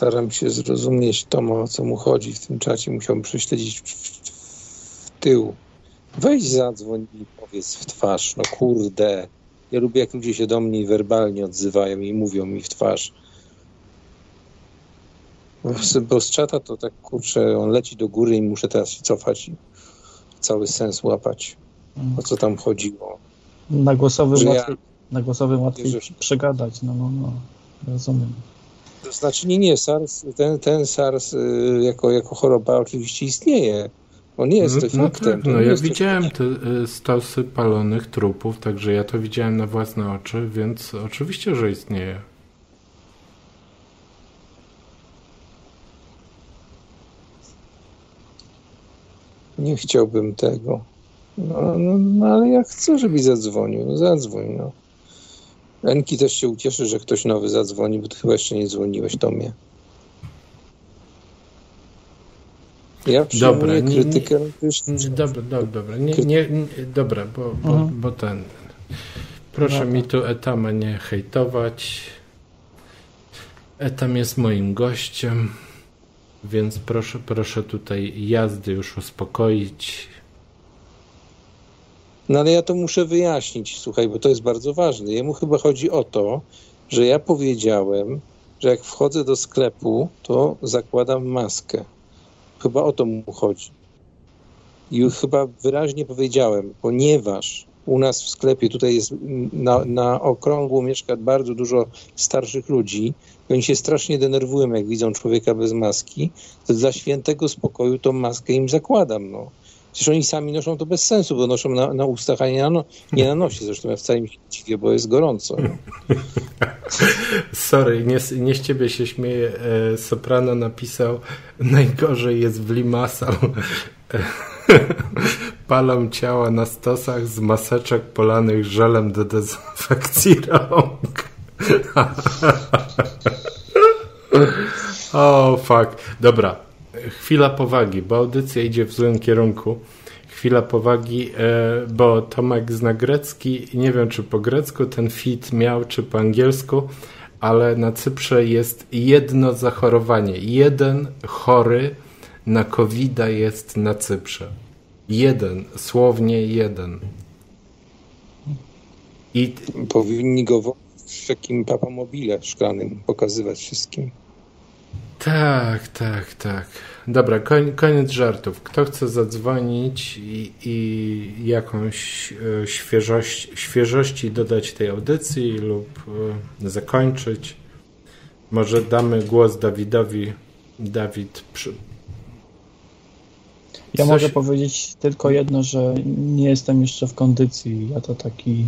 Staram się zrozumieć Toma, o co mu chodzi w tym czacie. Musiałbym prześledzić w, w, w tył. Weź zadzwoń i powiedz w twarz. No kurde. Ja lubię, jak ludzie się do mnie werbalnie odzywają i mówią mi w twarz. Bo z czata to tak kurczę, on leci do góry i muszę teraz się cofać i cały sens łapać. O co tam chodziło.
Na głosowym łatwiej, ja, na głosowym łatwiej przegadać. No, no, no. Rozumiem.
To znaczy nie, nie, SARS, ten, ten SARS y, jako, jako choroba oczywiście istnieje. On jest no,
no
faktem.
Tak, no ja widziałem te y, stosy palonych trupów, także ja to widziałem na własne oczy, więc oczywiście, że istnieje.
Nie chciałbym tego. No, no, no ale jak chcę, żebyś zadzwonił, no zadzwoń, no. Enki też się ucieszy, że ktoś nowy zadzwoni, bo ty chyba jeszcze nie dzwoniłeś do mnie. Ja dobra, nie, krytykę.
Nie, nie, dobra, dobra, dobra. Nie, nie, nie, dobra, bo, bo, mhm. bo ten. Proszę mi tu Etama nie hejtować. Etam jest moim gościem, więc proszę, proszę tutaj jazdy już uspokoić.
No ale ja to muszę wyjaśnić, słuchaj, bo to jest bardzo ważne. Jemu chyba chodzi o to, że ja powiedziałem, że jak wchodzę do sklepu, to zakładam maskę. Chyba o to mu chodzi. I chyba wyraźnie powiedziałem, ponieważ u nas w sklepie tutaj jest na, na okrągło mieszka bardzo dużo starszych ludzi i oni się strasznie denerwują, jak widzą człowieka bez maski, to dla świętego spokoju tą maskę im zakładam. No. Przecież oni sami noszą to bez sensu, bo noszą na, na ustach, a nie na, no, nie na nosie. Zresztą ja wcale mi się dziwię, bo jest gorąco. [laughs]
Sorry, nie, nie z ciebie się śmieję. E, Soprano napisał najgorzej jest w Limassol. [laughs] Palą ciała na stosach z maseczek polanych żelem do dezynfekcji [laughs] rąk. o, oh, fuck. Dobra, chwila powagi, bo audycja idzie w złym kierunku. Chwila powagi, e, bo Tomek zna grecki nie wiem, czy po grecku ten fit miał, czy po angielsku, ale na Cyprze jest jedno zachorowanie. Jeden chory na covid jest na Cyprze. Jeden, słownie jeden.
I... Powinni go w takim papamobile szklanym pokazywać wszystkim.
Tak, tak, tak. Dobra, koniec żartów. Kto chce zadzwonić i, i jakąś e, świeżość, świeżości dodać tej audycji lub e, zakończyć? Może damy głos Dawidowi. Dawid. Przy...
Ja Coś... mogę powiedzieć tylko jedno, że nie jestem jeszcze w kondycji. Ja to taki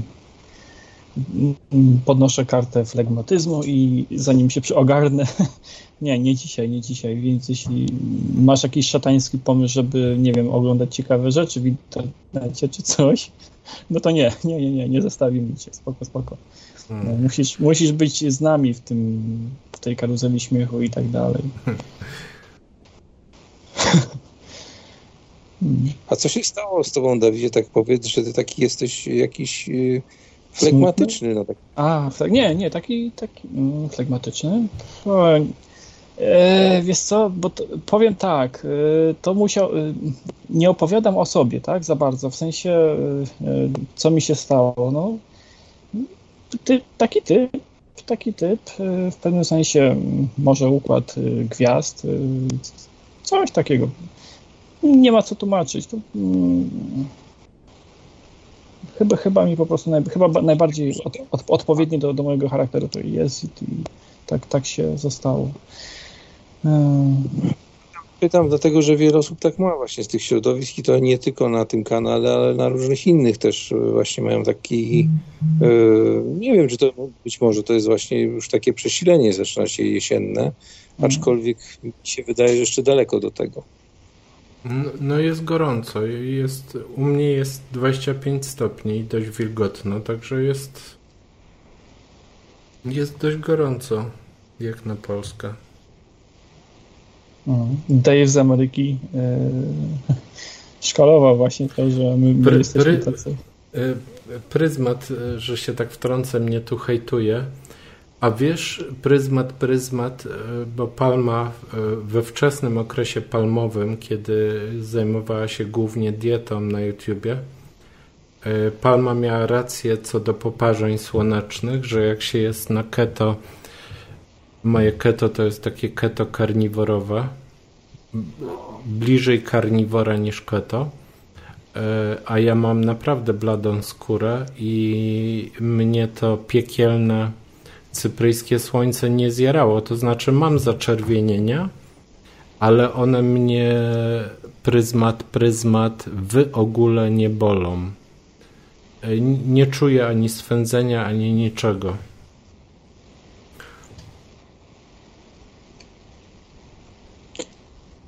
podnoszę kartę flegmatyzmu i zanim się przyogarnę, [laughs] nie, nie dzisiaj, nie dzisiaj, więc jeśli masz jakiś szatański pomysł, żeby, nie wiem, oglądać ciekawe rzeczy w internecie czy coś, no to nie, nie, nie, nie, nie zostawimy cię, spoko, spoko. Hmm. No, musisz, musisz być z nami w tym, w tej karuzeli śmiechu i tak dalej. [laughs]
A co się stało z tobą, Dawidzie, tak powiedz, że ty taki jesteś jakiś y, Flegmatyczny. No tak.
A, nie, nie, taki, taki mm, flegmatyczny. O, e, wiesz co, bo to, powiem tak, e, to musiał, e, nie opowiadam o sobie, tak, za bardzo, w sensie, e, co mi się stało, no, ty, taki typ, taki typ, w pewnym sensie może układ gwiazd, coś takiego. Nie ma co tłumaczyć. To, mm, chyba, chyba mi po prostu naj, chyba najbardziej od, od, odpowiedni do, do mojego charakteru to jest i, i tak, tak się zostało.
pytam dlatego, że wiele osób tak ma właśnie z tych środowisk i to nie tylko na tym kanale, ale na różnych innych też właśnie mają taki, yy, nie wiem, czy to być może to jest właśnie już takie przesilenie zaczyna się jesienne, aczkolwiek mi się wydaje, że jeszcze daleko do tego.
No, no jest gorąco. Jest, u mnie jest 25 stopni i dość wilgotno, także jest jest dość gorąco, jak na Polskę.
Mhm. Dave z Ameryki e, [laughs] szkalował właśnie to, że my, my pry, jesteśmy tacy.
E, pryzmat, e, że się tak wtrącę, mnie tu hejtuje. A wiesz, pryzmat, pryzmat, bo Palma we wczesnym okresie palmowym, kiedy zajmowała się głównie dietą na YouTubie, Palma miała rację co do poparzeń słonecznych, że jak się jest na keto, moje keto to jest takie keto karniworowe, bliżej karniwora niż keto, e, a ja mam naprawdę bladą skórę i mnie to piekielne cypryjskie słońce nie zjarało. To znaczy mam zaczerwienienia, ale one mnie pryzmat, pryzmat w ogóle nie bolą. E, nie czuję ani swędzenia, ani niczego.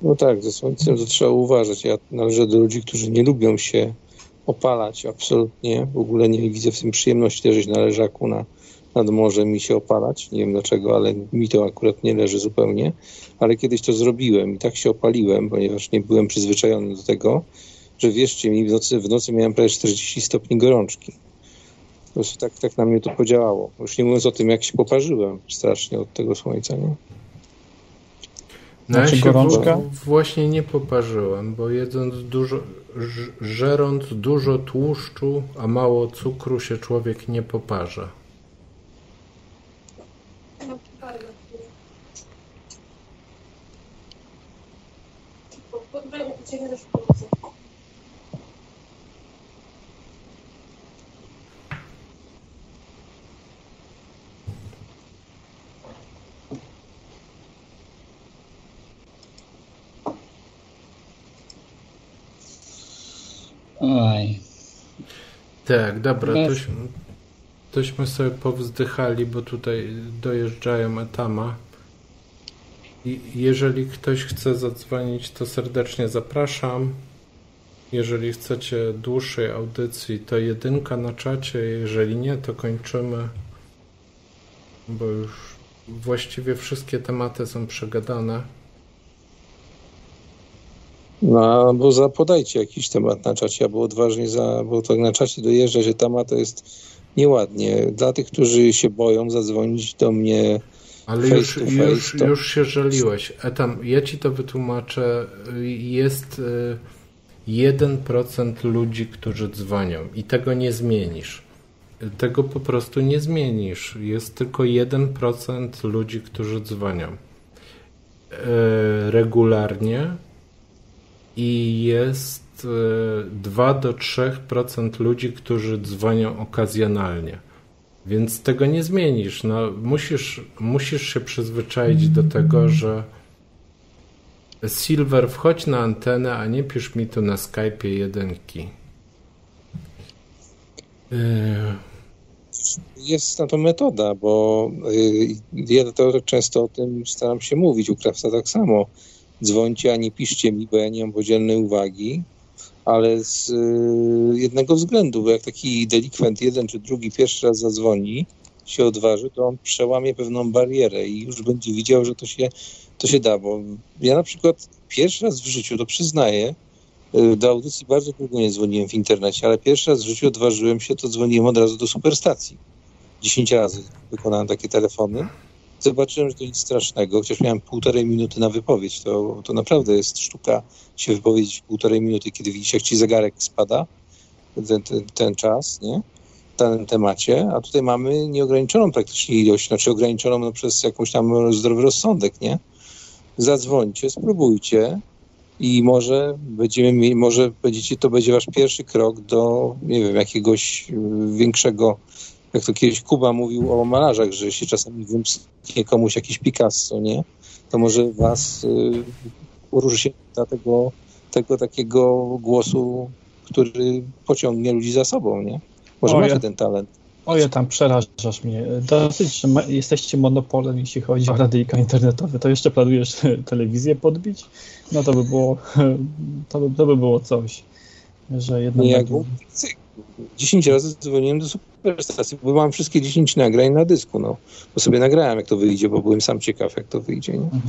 No tak, ze słońcem to trzeba uważać. Ja należę do ludzi, którzy nie lubią się opalać absolutnie. W ogóle nie widzę w tym przyjemności leżeć na leżaku na, nad morzem i się opalać. Nie wiem dlaczego, ale mi to akurat nie leży zupełnie. Ale kiedyś to zrobiłem i tak się opaliłem, ponieważ nie byłem przyzwyczajony do tego, że wierzcie mi, w nocy, w nocy miałem prawie 40 stopni gorączki. Po prostu tak, tak na mnie to podziałało. Już nie mówiąc o tym, jak się poparzyłem strasznie od tego słońca, nie?
No ja się gorączka? właśnie nie poparzyłem, bo jedząc dużo, żerąc dużo tłuszczu, a mało cukru się człowiek nie poparza.
Oj.
Tak, dobra, tośmy, tośmy sobie powzdychali, bo tutaj dojeżdżają etama. Jeżeli ktoś chce zadzwonić, to serdecznie zapraszam. Jeżeli chcecie dłuższej audycji, to jedynka na czacie. Jeżeli nie, to kończymy, bo już właściwie wszystkie tematy są przegadane.
No, bo zapodajcie jakiś temat na czacie, albo odważnie, za, bo tak na czacie dojeżdża się temat, to jest nieładnie. Dla tych, którzy się boją zadzwonić do mnie
ale już, już, to... już się żaliłeś. Etam, ja ci to wytłumaczę. Jest 1% y, ludzi, którzy dzwonią i tego nie zmienisz. Tego po prostu nie zmienisz. Jest tylko 1% ludzi, którzy dzwonią y, regularnie i jest 2 y, do 3% ludzi, którzy dzwonią okazjonalnie. Więc tego nie zmienisz. No, musisz, musisz się przyzwyczaić do tego, że Silver, wchodź na antenę, a nie pisz mi tu na Skype'ie jedynki.
Jest na to metoda, bo y, ja to często o tym staram się mówić. U Krafta tak samo dzwońcie, a nie piszcie mi, bo ja nie mam podzielnej uwagi, ale z y, jednego względu, bo jak taki delikwent jeden czy drugi pierwszy raz zadzwoni, się odważy, to on przełamie pewną barierę i już będzie widział, że to się, to się da, bo ja na przykład pierwszy raz w życiu, to przyznaję, y, do audycji bardzo długo nie dzwoniłem w internecie, ale pierwszy raz w życiu odważyłem się, to dzwoniłem od razu do superstacji. 10 razy wykonałem takie telefony zobaczyłem, że to nic strasznego, chociaż miałem półtorej minuty na wypowiedź. To, to naprawdę jest sztuka się wypowiedzieć półtorej minuty, kiedy widzisz, jak ci zegarek spada, ten, ten, ten czas, nie? W danym temacie, a tutaj mamy nieograniczoną praktycznie ilość, znaczy ograniczoną no, przez jakąś tam zdrowy rozsądek, nie? Zadzwońcie, spróbujcie i może będziemy, może będziecie, to będzie wasz pierwszy krok do, nie wiem, jakiegoś większego jak to kiedyś Kuba mówił o malarzach, że się czasami wymknie komuś jakiś Picasso, nie? To może was y, uróży się tego, tego takiego głosu, który pociągnie ludzi za sobą, nie? Może macie ten talent.
Oje, tam przerażasz mnie. Dosyć, że jesteście monopolem, jeśli chodzi o radyjka internetowe. To jeszcze planujesz telewizję podbić? No to by było, [laughs] to by, to by było coś. Że jednak...
Nie, medium... 10 razy dzwoniłem do superstacji, bo mam wszystkie 10 nagrań na dysku, no. Bo sobie nagrałem, jak to wyjdzie, bo byłem sam ciekaw, jak to wyjdzie, nie? Mhm.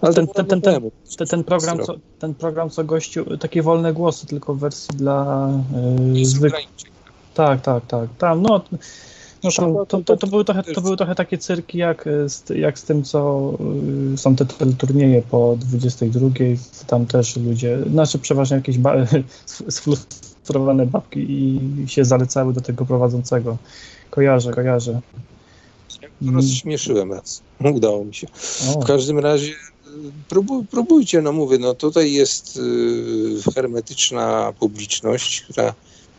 Ale ten, ten, ten, ten, ten, program, co, ten program, co gościu, takie wolne głosy, tylko w wersji dla yy, zwykłych. Tak, tak, tak. Tam, no, no to, to, to, to, były trochę, to były trochę takie cyrki jak z, jak z tym, co y, są te turnieje po 22. Tam też ludzie, znaczy przeważnie jakieś ba [laughs] sfrustrowane babki i się zalecały do tego prowadzącego. Kojarzę, kojarzę.
Rozśmieszyłem raz. Udało mi się. W każdym razie próbuj, próbujcie, no mówię, no tutaj jest y, hermetyczna publiczność, która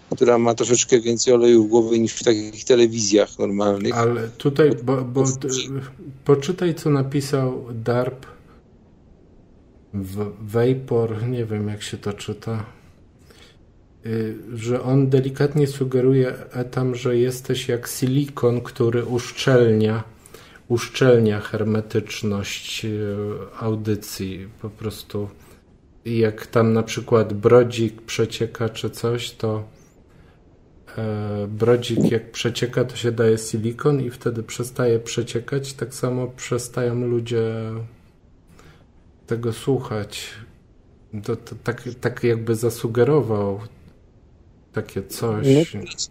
która ma troszeczkę więcej oleju w głowie niż w takich telewizjach normalnych.
Ale tutaj, bo, bo poczytaj, co napisał DARP Vapor, nie wiem jak się to czyta, że on delikatnie sugeruje etam, że jesteś jak silikon, który uszczelnia uszczelnia hermetyczność y, audycji. Po prostu jak tam na przykład brodzik przecieka czy coś, to E, brodzik jak przecieka, to się daje silikon i wtedy przestaje przeciekać. Tak samo przestają ludzie tego słuchać. To, to tak, tak jakby zasugerował takie coś.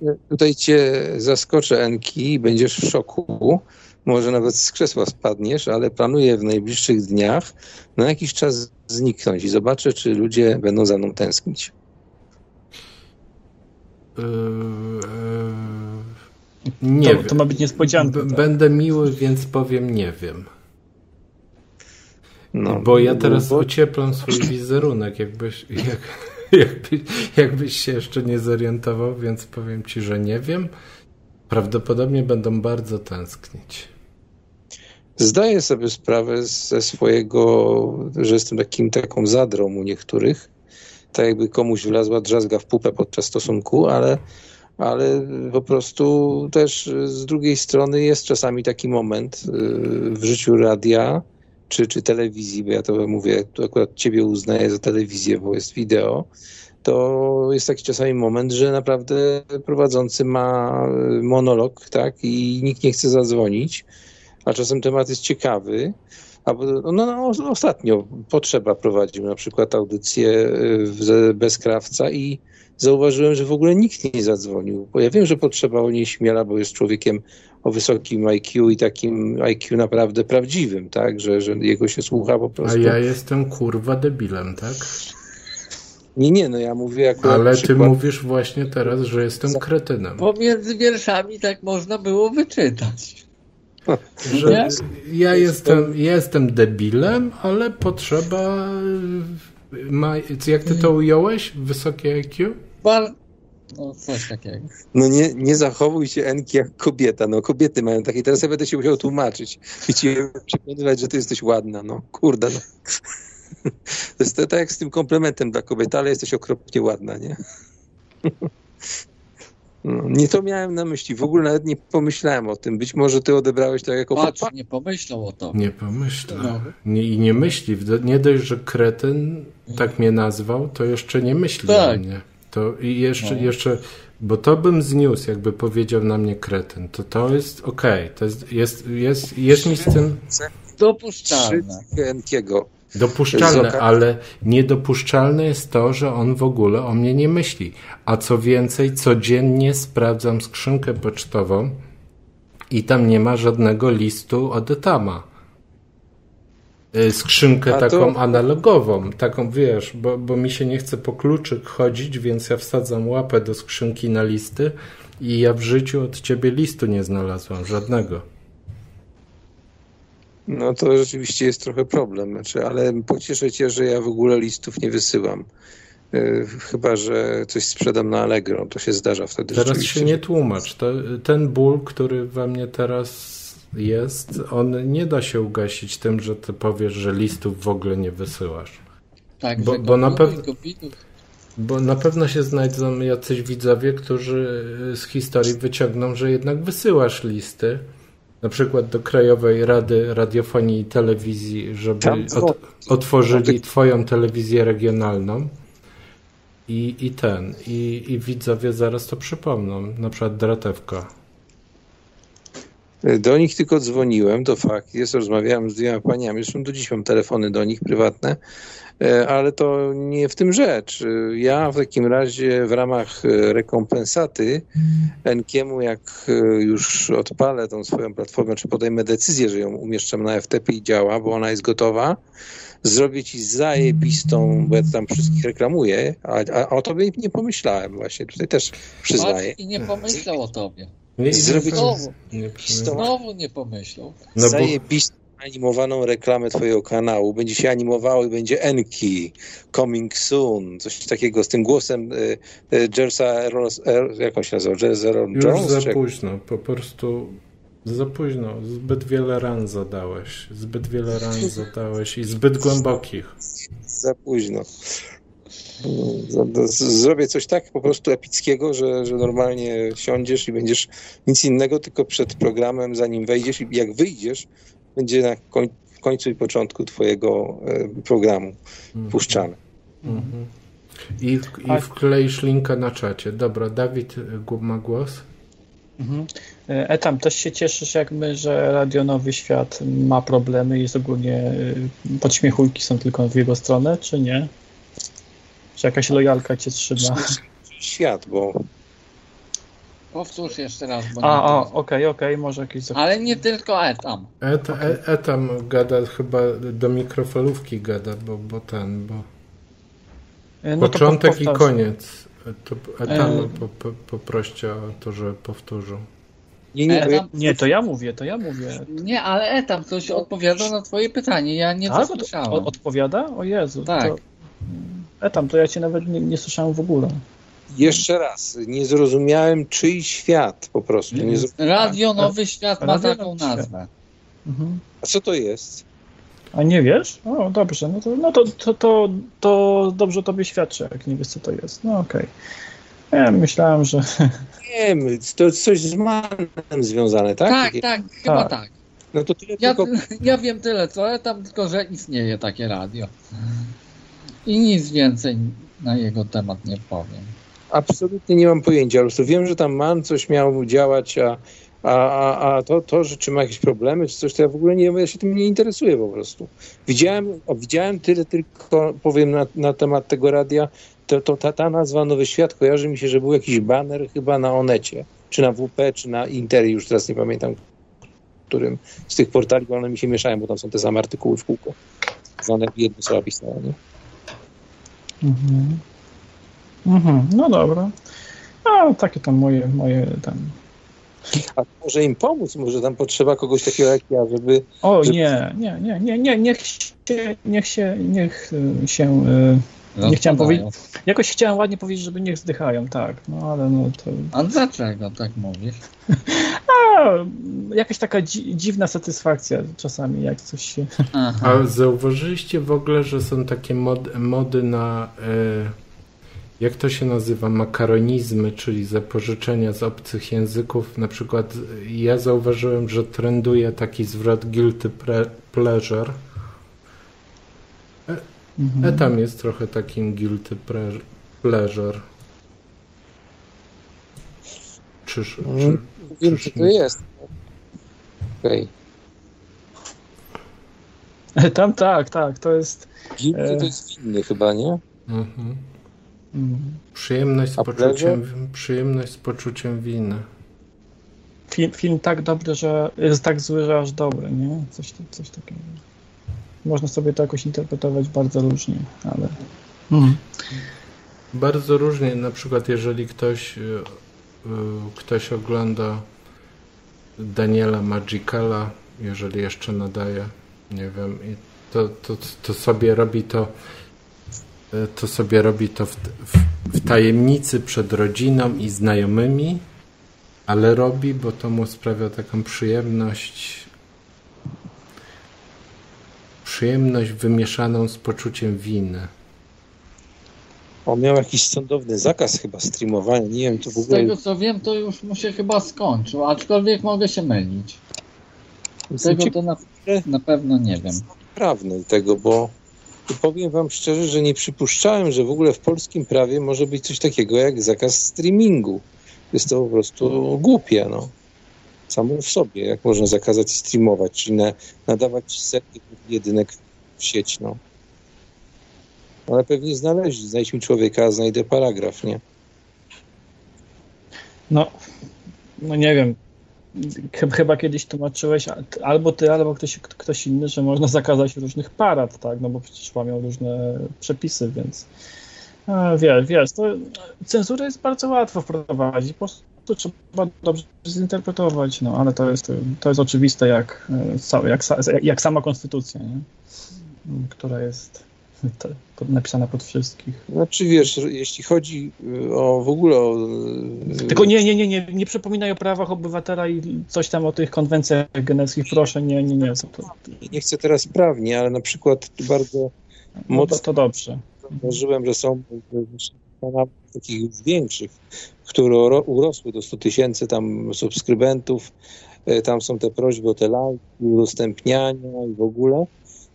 No, tutaj cię zaskoczę, Enki, będziesz w szoku. Może nawet z krzesła spadniesz, ale planuję w najbliższych dniach na jakiś czas zniknąć i zobaczę, czy ludzie będą za mną tęsknić. Yy,
yy, nie
to,
wiem.
to ma być niespodzianka.
Tak? Będę miły, więc powiem nie wiem. No, bo ja teraz bo... ocieplam swój wizerunek, jakbyś, jak, [laughs] jakby, jakbyś się jeszcze nie zorientował, więc powiem ci, że nie wiem. Prawdopodobnie będą bardzo tęsknić.
Zdaję sobie sprawę ze swojego, że jestem takim taką zadrą u niektórych, tak jakby komuś wlazła drzazga w pupę podczas stosunku, ale, ale po prostu też z drugiej strony jest czasami taki moment y, w życiu radia czy, czy telewizji, bo ja to mówię, tu akurat ciebie uznaję za telewizję, bo jest wideo, to jest taki czasami moment, że naprawdę prowadzący ma monolog, tak, i nikt nie chce zadzwonić, a czasem temat jest ciekawy, no, no, ostatnio Potrzeba prowadził na przykład audycję y, bez krawca i zauważyłem, że w ogóle nikt nie zadzwonił. Bo ja wiem, że Potrzeba o niej śmiela, bo jest człowiekiem o wysokim IQ i takim IQ naprawdę prawdziwym, tak? Że, że jego się słucha po prostu.
A ja jestem kurwa debilem, tak?
Nie, nie, no ja mówię
akurat... Ale ty mówisz właśnie teraz, że jestem kretynem.
Pomiędzy wierszami tak można było wyczytać. [laughs]
Że ja jestem, jestem debilem, ale potrzeba. Ma, jak ty to ująłeś? Wysokie IQ?
No, coś takiego.
No nie, nie zachowuj się Enki jak kobieta. No kobiety mają takie. Teraz ja będę się musiał tłumaczyć i ci przekonywać, że ty jesteś ładna. No kurde, no. To jest to, tak jak z tym komplementem dla kobiety, ale jesteś okropnie ładna, nie? No, nie to miałem na myśli. W ogóle nawet nie pomyślałem o tym. Być może ty odebrałeś to jako
Patrz, nie pomyślał o to.
Nie pomyślał. No. Nie, I nie myśli. Nie dość, że kretyn tak mnie nazwał, to jeszcze nie myśli tak. o mnie. To i jeszcze, no. jeszcze, bo to bym zniósł, jakby powiedział na mnie kretyn. To to jest okej. Okay. To jest, jest, jest, jest mi z tym...
Dopuszczalne.
Dopuszczalne, ale niedopuszczalne jest to, że on w ogóle o mnie nie myśli. A co więcej, codziennie sprawdzam skrzynkę pocztową i tam nie ma żadnego listu od Etama. Y, skrzynkę to... taką analogową, taką wiesz, bo, bo mi się nie chce po kluczyk chodzić, więc ja wsadzam łapę do skrzynki na listy i ja w życiu od ciebie listu nie znalazłam, żadnego.
No to rzeczywiście jest trochę problem, znaczy, ale pocieszę cię, że ja w ogóle listów nie wysyłam. E, chyba, że coś sprzedam na Allegro, to się zdarza wtedy.
Teraz się nie tłumacz. To, ten ból, który we mnie teraz jest, on nie da się ugasić tym, że ty powiesz, że listów w ogóle nie wysyłasz.
Tak,
Bo- bo na pewno-. Bo na pewno się znajdą jacyś widzowie, którzy z historii wyciągną, że jednak wysyłasz listy, na przykład do Krajowej Rady Radiofonii i Telewizji, żeby otworzyli twoją telewizję regionalną. I, i ten, i, i widzowie zaraz to przypomną, na przykład Dratewka.
Do nich tylko dzwoniłem, to fakt jest, rozmawiałem z dwiema paniami, zresztą do dziś mam telefony do nich prywatne, ale to nie w tym rzecz. E, Ja w takim razie w ramach e, rekompensaty Enkiemu, jak e, już odpalę tą swoją platformę, czy podejmę decyzję, że ją umieszczam na FTP i działa, bo ona jest gotowa, zrobię ci zajebistą, bo ja tam wszystkich reklamuję, a, a o tobie nie pomyślałem właśnie, tutaj też przyznaję.
Patrz i nie pomyślał o tobie.
Nie,
Zrobić-
Znowu,
nie,
znowu nie pomyślał.
no bo,
zajebistą animowaną reklamę twojego kanału. Będzie się animowało i będzie Enki, coming soon, coś takiego z tym głosem y, y, Jersa, Ross- er, jak on się nazywał? Jersa
Już
Jones?
za
czy
późno, po prostu za późno. Zbyt wiele ran zadałeś. Zbyt wiele ran [laughs] zadałeś i zbyt głębokich.
Za późno. Zrobię coś tak po prostu epickiego, że, że normalnie siądziesz i będziesz nic innego, tylko przed programem, zanim wejdziesz i jak wyjdziesz, będzie na koń, końcu i początku twojego e, programu puszczane.
Mhm. I, I wkleisz linka na czacie. Dobra, Dawid gu- ma głos.
Mhm. E, Etam, też się cieszysz jakby, że Radio Nowy Świat ma problemy i jest ogólnie podśmiechujki są tylko w jego stronę, czy nie? Czy jakaś lojalka cię trzyma?
Świat, bo
Powtórz jeszcze raz, bo
A,
wiem.
okej, okej, może jakieś... zak-
Ale nie tylko etam.
Et, e, etam gada chyba do mikrofalówki gada, bo, bo ten, bo
E, no to
początek
po-
i koniec. To etam
E.
po, po, poproście o to, że powtórzył.
nie, nie, ja,
Etam,
Nie, to ja mówię, to ja mówię.
nie, ale etam ktoś odpowiadał na twoje pytanie. Ja nie
Tak?
to
od, odpowiada? O Jezu.
Tak.
To, Etam, to ja cię nawet nie, nie słyszałem w ogóle.
Jeszcze raz, nie zrozumiałem czyj świat po prostu. Nie.
Radio Nowy Świat ma
Radio
taką nazwę.
Mhm.
A co to jest?
A nie wiesz? O, dobrze, no to, no to, to, to, to dobrze tobie świadczy, jak nie wiesz, co to jest. No okej. Ja myślałem, że...
Nie wiem, to jest coś z manem związane, tak?
Tak,
Takie-
tak, chyba
Tak.
tak.
No to tyle
Ja,
tylko...
ja wiem tyle co etam, tylko że istnieje takie radio. I nic więcej na jego temat nie powiem.
Absolutnie nie mam pojęcia. Po prostu wiem, że tam man coś miał działać, a, a, a, to, to, że czy ma jakieś problemy, czy coś, to ja w ogóle nie ja się tym nie interesuję po prostu. Widziałem, widziałem tyle tylko, powiem na, na temat tego radia, to, to ta, ta nazwa Nowy Świat kojarzy mi się, że był jakiś baner chyba na Onecie, czy na WP, czy na Interi, już teraz nie pamiętam, którym z tych portali, bo one mi się mieszają, bo tam są te same artykuły w kółko. One jedno słowo pisało, nie?
Mhm. Mhm. No dobra. A takie tam moje, moje tam...
A może im pomóc, może tam potrzeba kogoś takiego jak ja, żeby
O
Że-
nie, nie, nie, nie, nie, niech się, niech się, niech y, się... y, Nie chciałem
Rozpadają.
Jakoś chciałem ładnie powiedzieć, żeby niech zdychają, tak, no ale no to...
A dlaczego tak mówisz? [laughs]
A, jakaś taka dzi dziwna satysfakcja czasami, jak coś się...
Aha.
A zauważyliście w ogóle, że są takie mod, mody na. E, jak to się nazywa? Makaronizmy, czyli zapożyczenia z obcych języków. Na przykład ja zauważyłem, że trenduje taki zwrot guilty pleasure.
Mhm.
E, tam jest trochę takim guilty pleasure. Czyż,
Mm,
czy,
co to jest. Okej.
Tam tak, tak, to jest...
Guilty
E.
to jest winny chyba, nie?
Mhm. Przyjemność z poczuciem, przyjemność z poczuciem winy.
Film, film tak dobry, że jest tak zły, że aż dobry, nie? Coś, coś takiego. Można sobie to jakoś interpretować bardzo różnie, ale... Mhm.
Bardzo różnie, na przykład jeżeli ktoś, y, y, ktoś ogląda Daniela Magicala, jeżeli jeszcze nadaje, nie wiem, to, to, to sobie robi to to sobie robi to w, w, w tajemnicy przed rodziną i znajomymi, ale robi, bo to mu sprawia taką przyjemność przyjemność wymieszaną z poczuciem winy.
On miał jakiś sądowny zakaz chyba streamowania, nie wiem, to w
Z
ogóle...
tego co wiem, to już mu się chyba skończył, aczkolwiek mogę się mylić. Tego to na, na pewno nie wiem.
prawny tego, bo powiem wam szczerze, że nie przypuszczałem, że w ogóle w polskim prawie może być coś takiego jak zakaz streamingu. Jest to po prostu głupie, no. Samo w sobie, jak można zakazać streamować, czyli na, nadawać setki jedynek w sieć, no. Ale pewnie znaleźć, znajdź mi człowieka, znajdę paragraf, nie?
No, no nie wiem. Ch- Chyba kiedyś tłumaczyłeś albo ty, albo ktoś, ktoś inny, że można zakazać różnych parad, tak? No bo przecież łamią różne przepisy, więc a, wiesz, wiesz, to cenzurę jest bardzo łatwo wprowadzić. Po prostu trzeba dobrze zinterpretować, no ale to jest, to jest oczywiste jak, e, jak, jak sama konstytucja, nie? która jest [laughs] napisana pod wszystkich.
Znaczy wiesz, jeśli chodzi y, o w ogóle o... y,
Tylko nie, nie, nie, nie, nie przypominaj o prawach obywatela i coś tam o tych konwencjach geneckich, proszę, nie, nie, nie. To,
Nie chcę teraz prawnie, ale na przykład bardzo
no to,
mocno
to dobrze.
zauważyłem, że są kanałów takich większych, które uro- urosły do 100 tysięcy tam subskrybentów. Tam są te prośby o te lajki, udostępniania i w ogóle.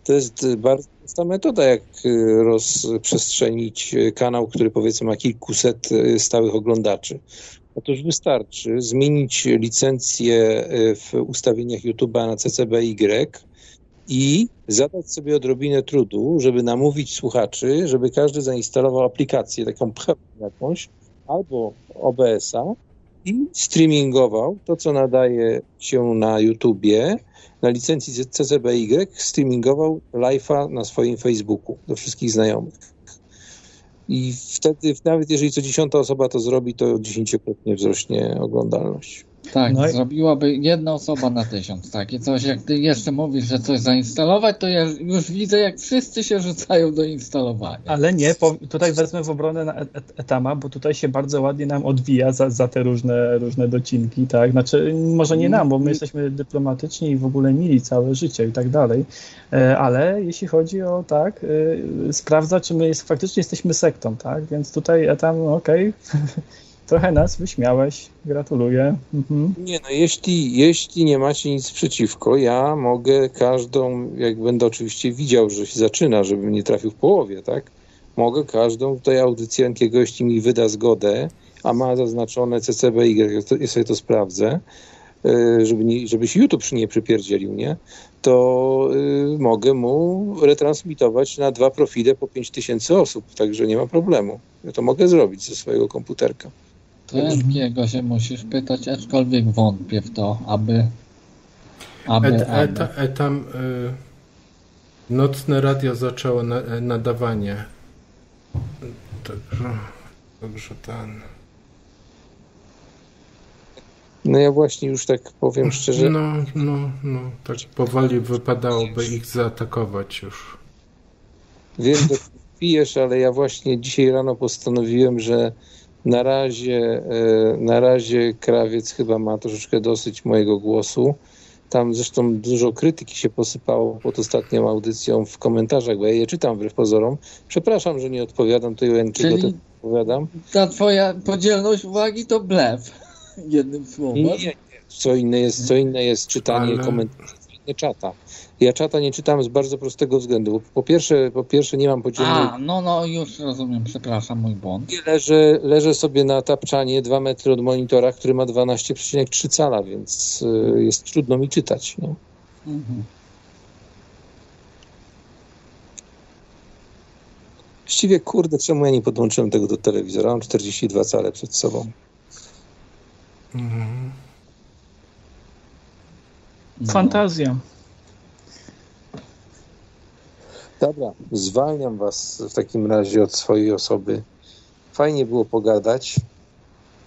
To jest bardzo prosta metoda, jak e, rozprzestrzenić e, kanał, który powiedzmy ma kilkuset e, stałych oglądaczy. Otóż wystarczy zmienić licencję w ustawieniach YouTube'a na CCBY i zadać sobie odrobinę trudu, żeby namówić słuchaczy, żeby każdy zainstalował aplikację, taką jakąś, albo OBS-a i streamingował to, co nadaje się na YouTubie, na licencji CCBY, streamingował live'a na swoim Facebooku do wszystkich znajomych. I wtedy, nawet jeżeli co dziesiąta osoba to zrobi, to dziesięciokrotnie wzrośnie oglądalność.
Tak,
No i-
zrobiłaby jedna osoba na tysiąc. Takie coś, jak ty jeszcze mówisz, że coś zainstalować, to ja już widzę, jak wszyscy się rzucają do instalowania.
Ale nie, po, tutaj wezmę w obronę na et, et, Etama, bo tutaj się bardzo ładnie nam odwija za, za te różne, różne docinki, tak? Znaczy, może nie nam, bo my jesteśmy dyplomatyczni i w ogóle mili całe życie i tak dalej, E, ale jeśli chodzi o tak, e, sprawdza, czy my jest, faktycznie jesteśmy sektą, tak? Więc tutaj Etam, okej, [laughs] trochę nas wyśmiałeś, gratuluję. Mhm.
Nie, no jeśli, jeśli nie macie nic przeciwko, ja mogę każdą, jak będę oczywiście widział, że się zaczyna, żebym nie trafił w połowie, tak? Mogę każdą tutaj audycję Enkiego, jeśli mi wyda zgodę, a ma zaznaczone CCBY, ja sobie to sprawdzę, y, żeby, nie, żeby się YouTube nie przypierdzielił, nie? To y, mogę mu retransmitować na dwa profile po 5000 osób, także nie ma problemu. Ja to mogę zrobić ze swojego komputerka.
To Enkiego się musisz pytać, aczkolwiek wątpię w to, aby... aby,
Et,
aby.
eta, etam y, nocne radio zaczęło na, e, nadawanie. Także, także ten.
No ja właśnie już tak powiem szczerze,
No, no, no, tak powoli wypadałoby ich zaatakować już.
Wiem, że pijesz, ale ja właśnie dzisiaj rano postanowiłem, że na razie, e, na razie krawiec chyba ma troszeczkę dosyć mojego głosu. Tam zresztą dużo krytyki się posypało pod ostatnią audycją w komentarzach, bo ja je czytam wbrew pozorom. Przepraszam, że nie odpowiadam, to Joenkiego
Czyli-
też odpowiadam.
Ta twoja podzielność uwagi to blef. [laughs] Jednym słowem.
Nie, nie, nie. Co inne jest, co inne jest czytanie
Ale-
komentarzy, co inne czata. Ja czata nie czytam z bardzo prostego względu. Po pierwsze, po pierwsze nie mam podzielnej
A, no, no, już rozumiem, przepraszam, mój błąd.
Leżę, leżę sobie na tapczanie 2 metry od monitora, który ma 12,3 cala, więc y, jest trudno mi czytać. Nie?
Mhm.
Właściwie, kurde, czemu ja nie podłączyłem tego do telewizora? Mam 42 cale przed sobą.
Mhm.
No.
Fantazja.
Dobra, zwalniam was w takim razie od swojej osoby. Fajnie było pogadać.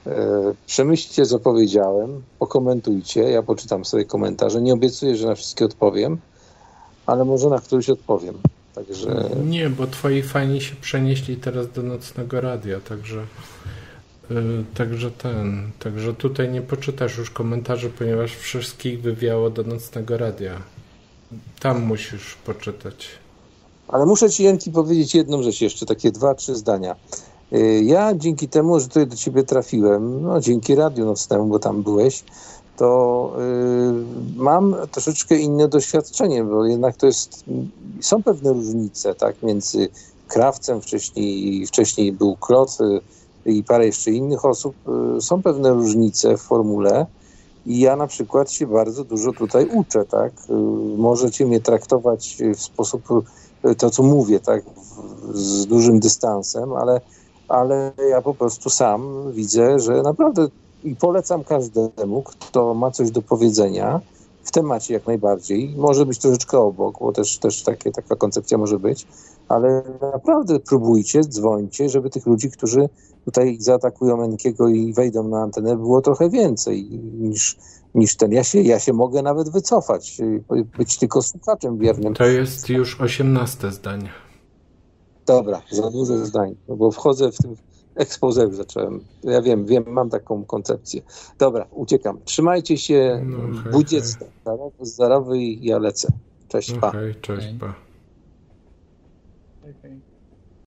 E, Przemyślcie, co powiedziałem, pokomentujcie. Ja poczytam sobie komentarze. Nie obiecuję, że na wszystkie odpowiem, ale może na któryś odpowiem. Także
Nie, bo twoi fani się przenieśli teraz do nocnego radia, także y, także ten, także tutaj nie poczytasz już komentarzy, ponieważ wszystkich wywiało do nocnego radia. Tam musisz poczytać.
Ale muszę ci, Jenki, powiedzieć jedną rzecz jeszcze, takie dwa, trzy zdania. Ja dzięki temu, że tutaj do ciebie trafiłem, no dzięki Radiu Nocnemu, bo tam byłeś, to y, mam troszeczkę inne doświadczenie, bo jednak to jest, są pewne różnice, tak, między Krawcem, wcześniej, wcześniej był Klot y, i parę jeszcze innych osób. Y, są pewne różnice w formule i ja na przykład się bardzo dużo tutaj uczę, tak. Możecie mnie traktować w sposób, to co mówię, tak, z dużym dystansem, ale ale ja po prostu sam widzę, że naprawdę i polecam każdemu, kto ma coś do powiedzenia w temacie jak najbardziej. Może być troszeczkę obok, bo też, też takie, taka koncepcja może być, ale naprawdę próbujcie, dzwońcie, żeby tych ludzi, którzy tutaj zaatakują Enkiego i wejdą na antenę, było trochę więcej niż, niż ten. Ja się, ja się mogę nawet wycofać, być tylko słuchaczem wiernym.
To jest już osiemnaste zdanie.
Dobra, za dużo zdań, no bo wchodzę w tym expose już zacząłem. Ja wiem, wiem, mam taką koncepcję. Dobra, uciekam. Trzymajcie się. No, okay, 20. Okay. Ja lecę. Cześć, okay,
pa. Cześć, pa.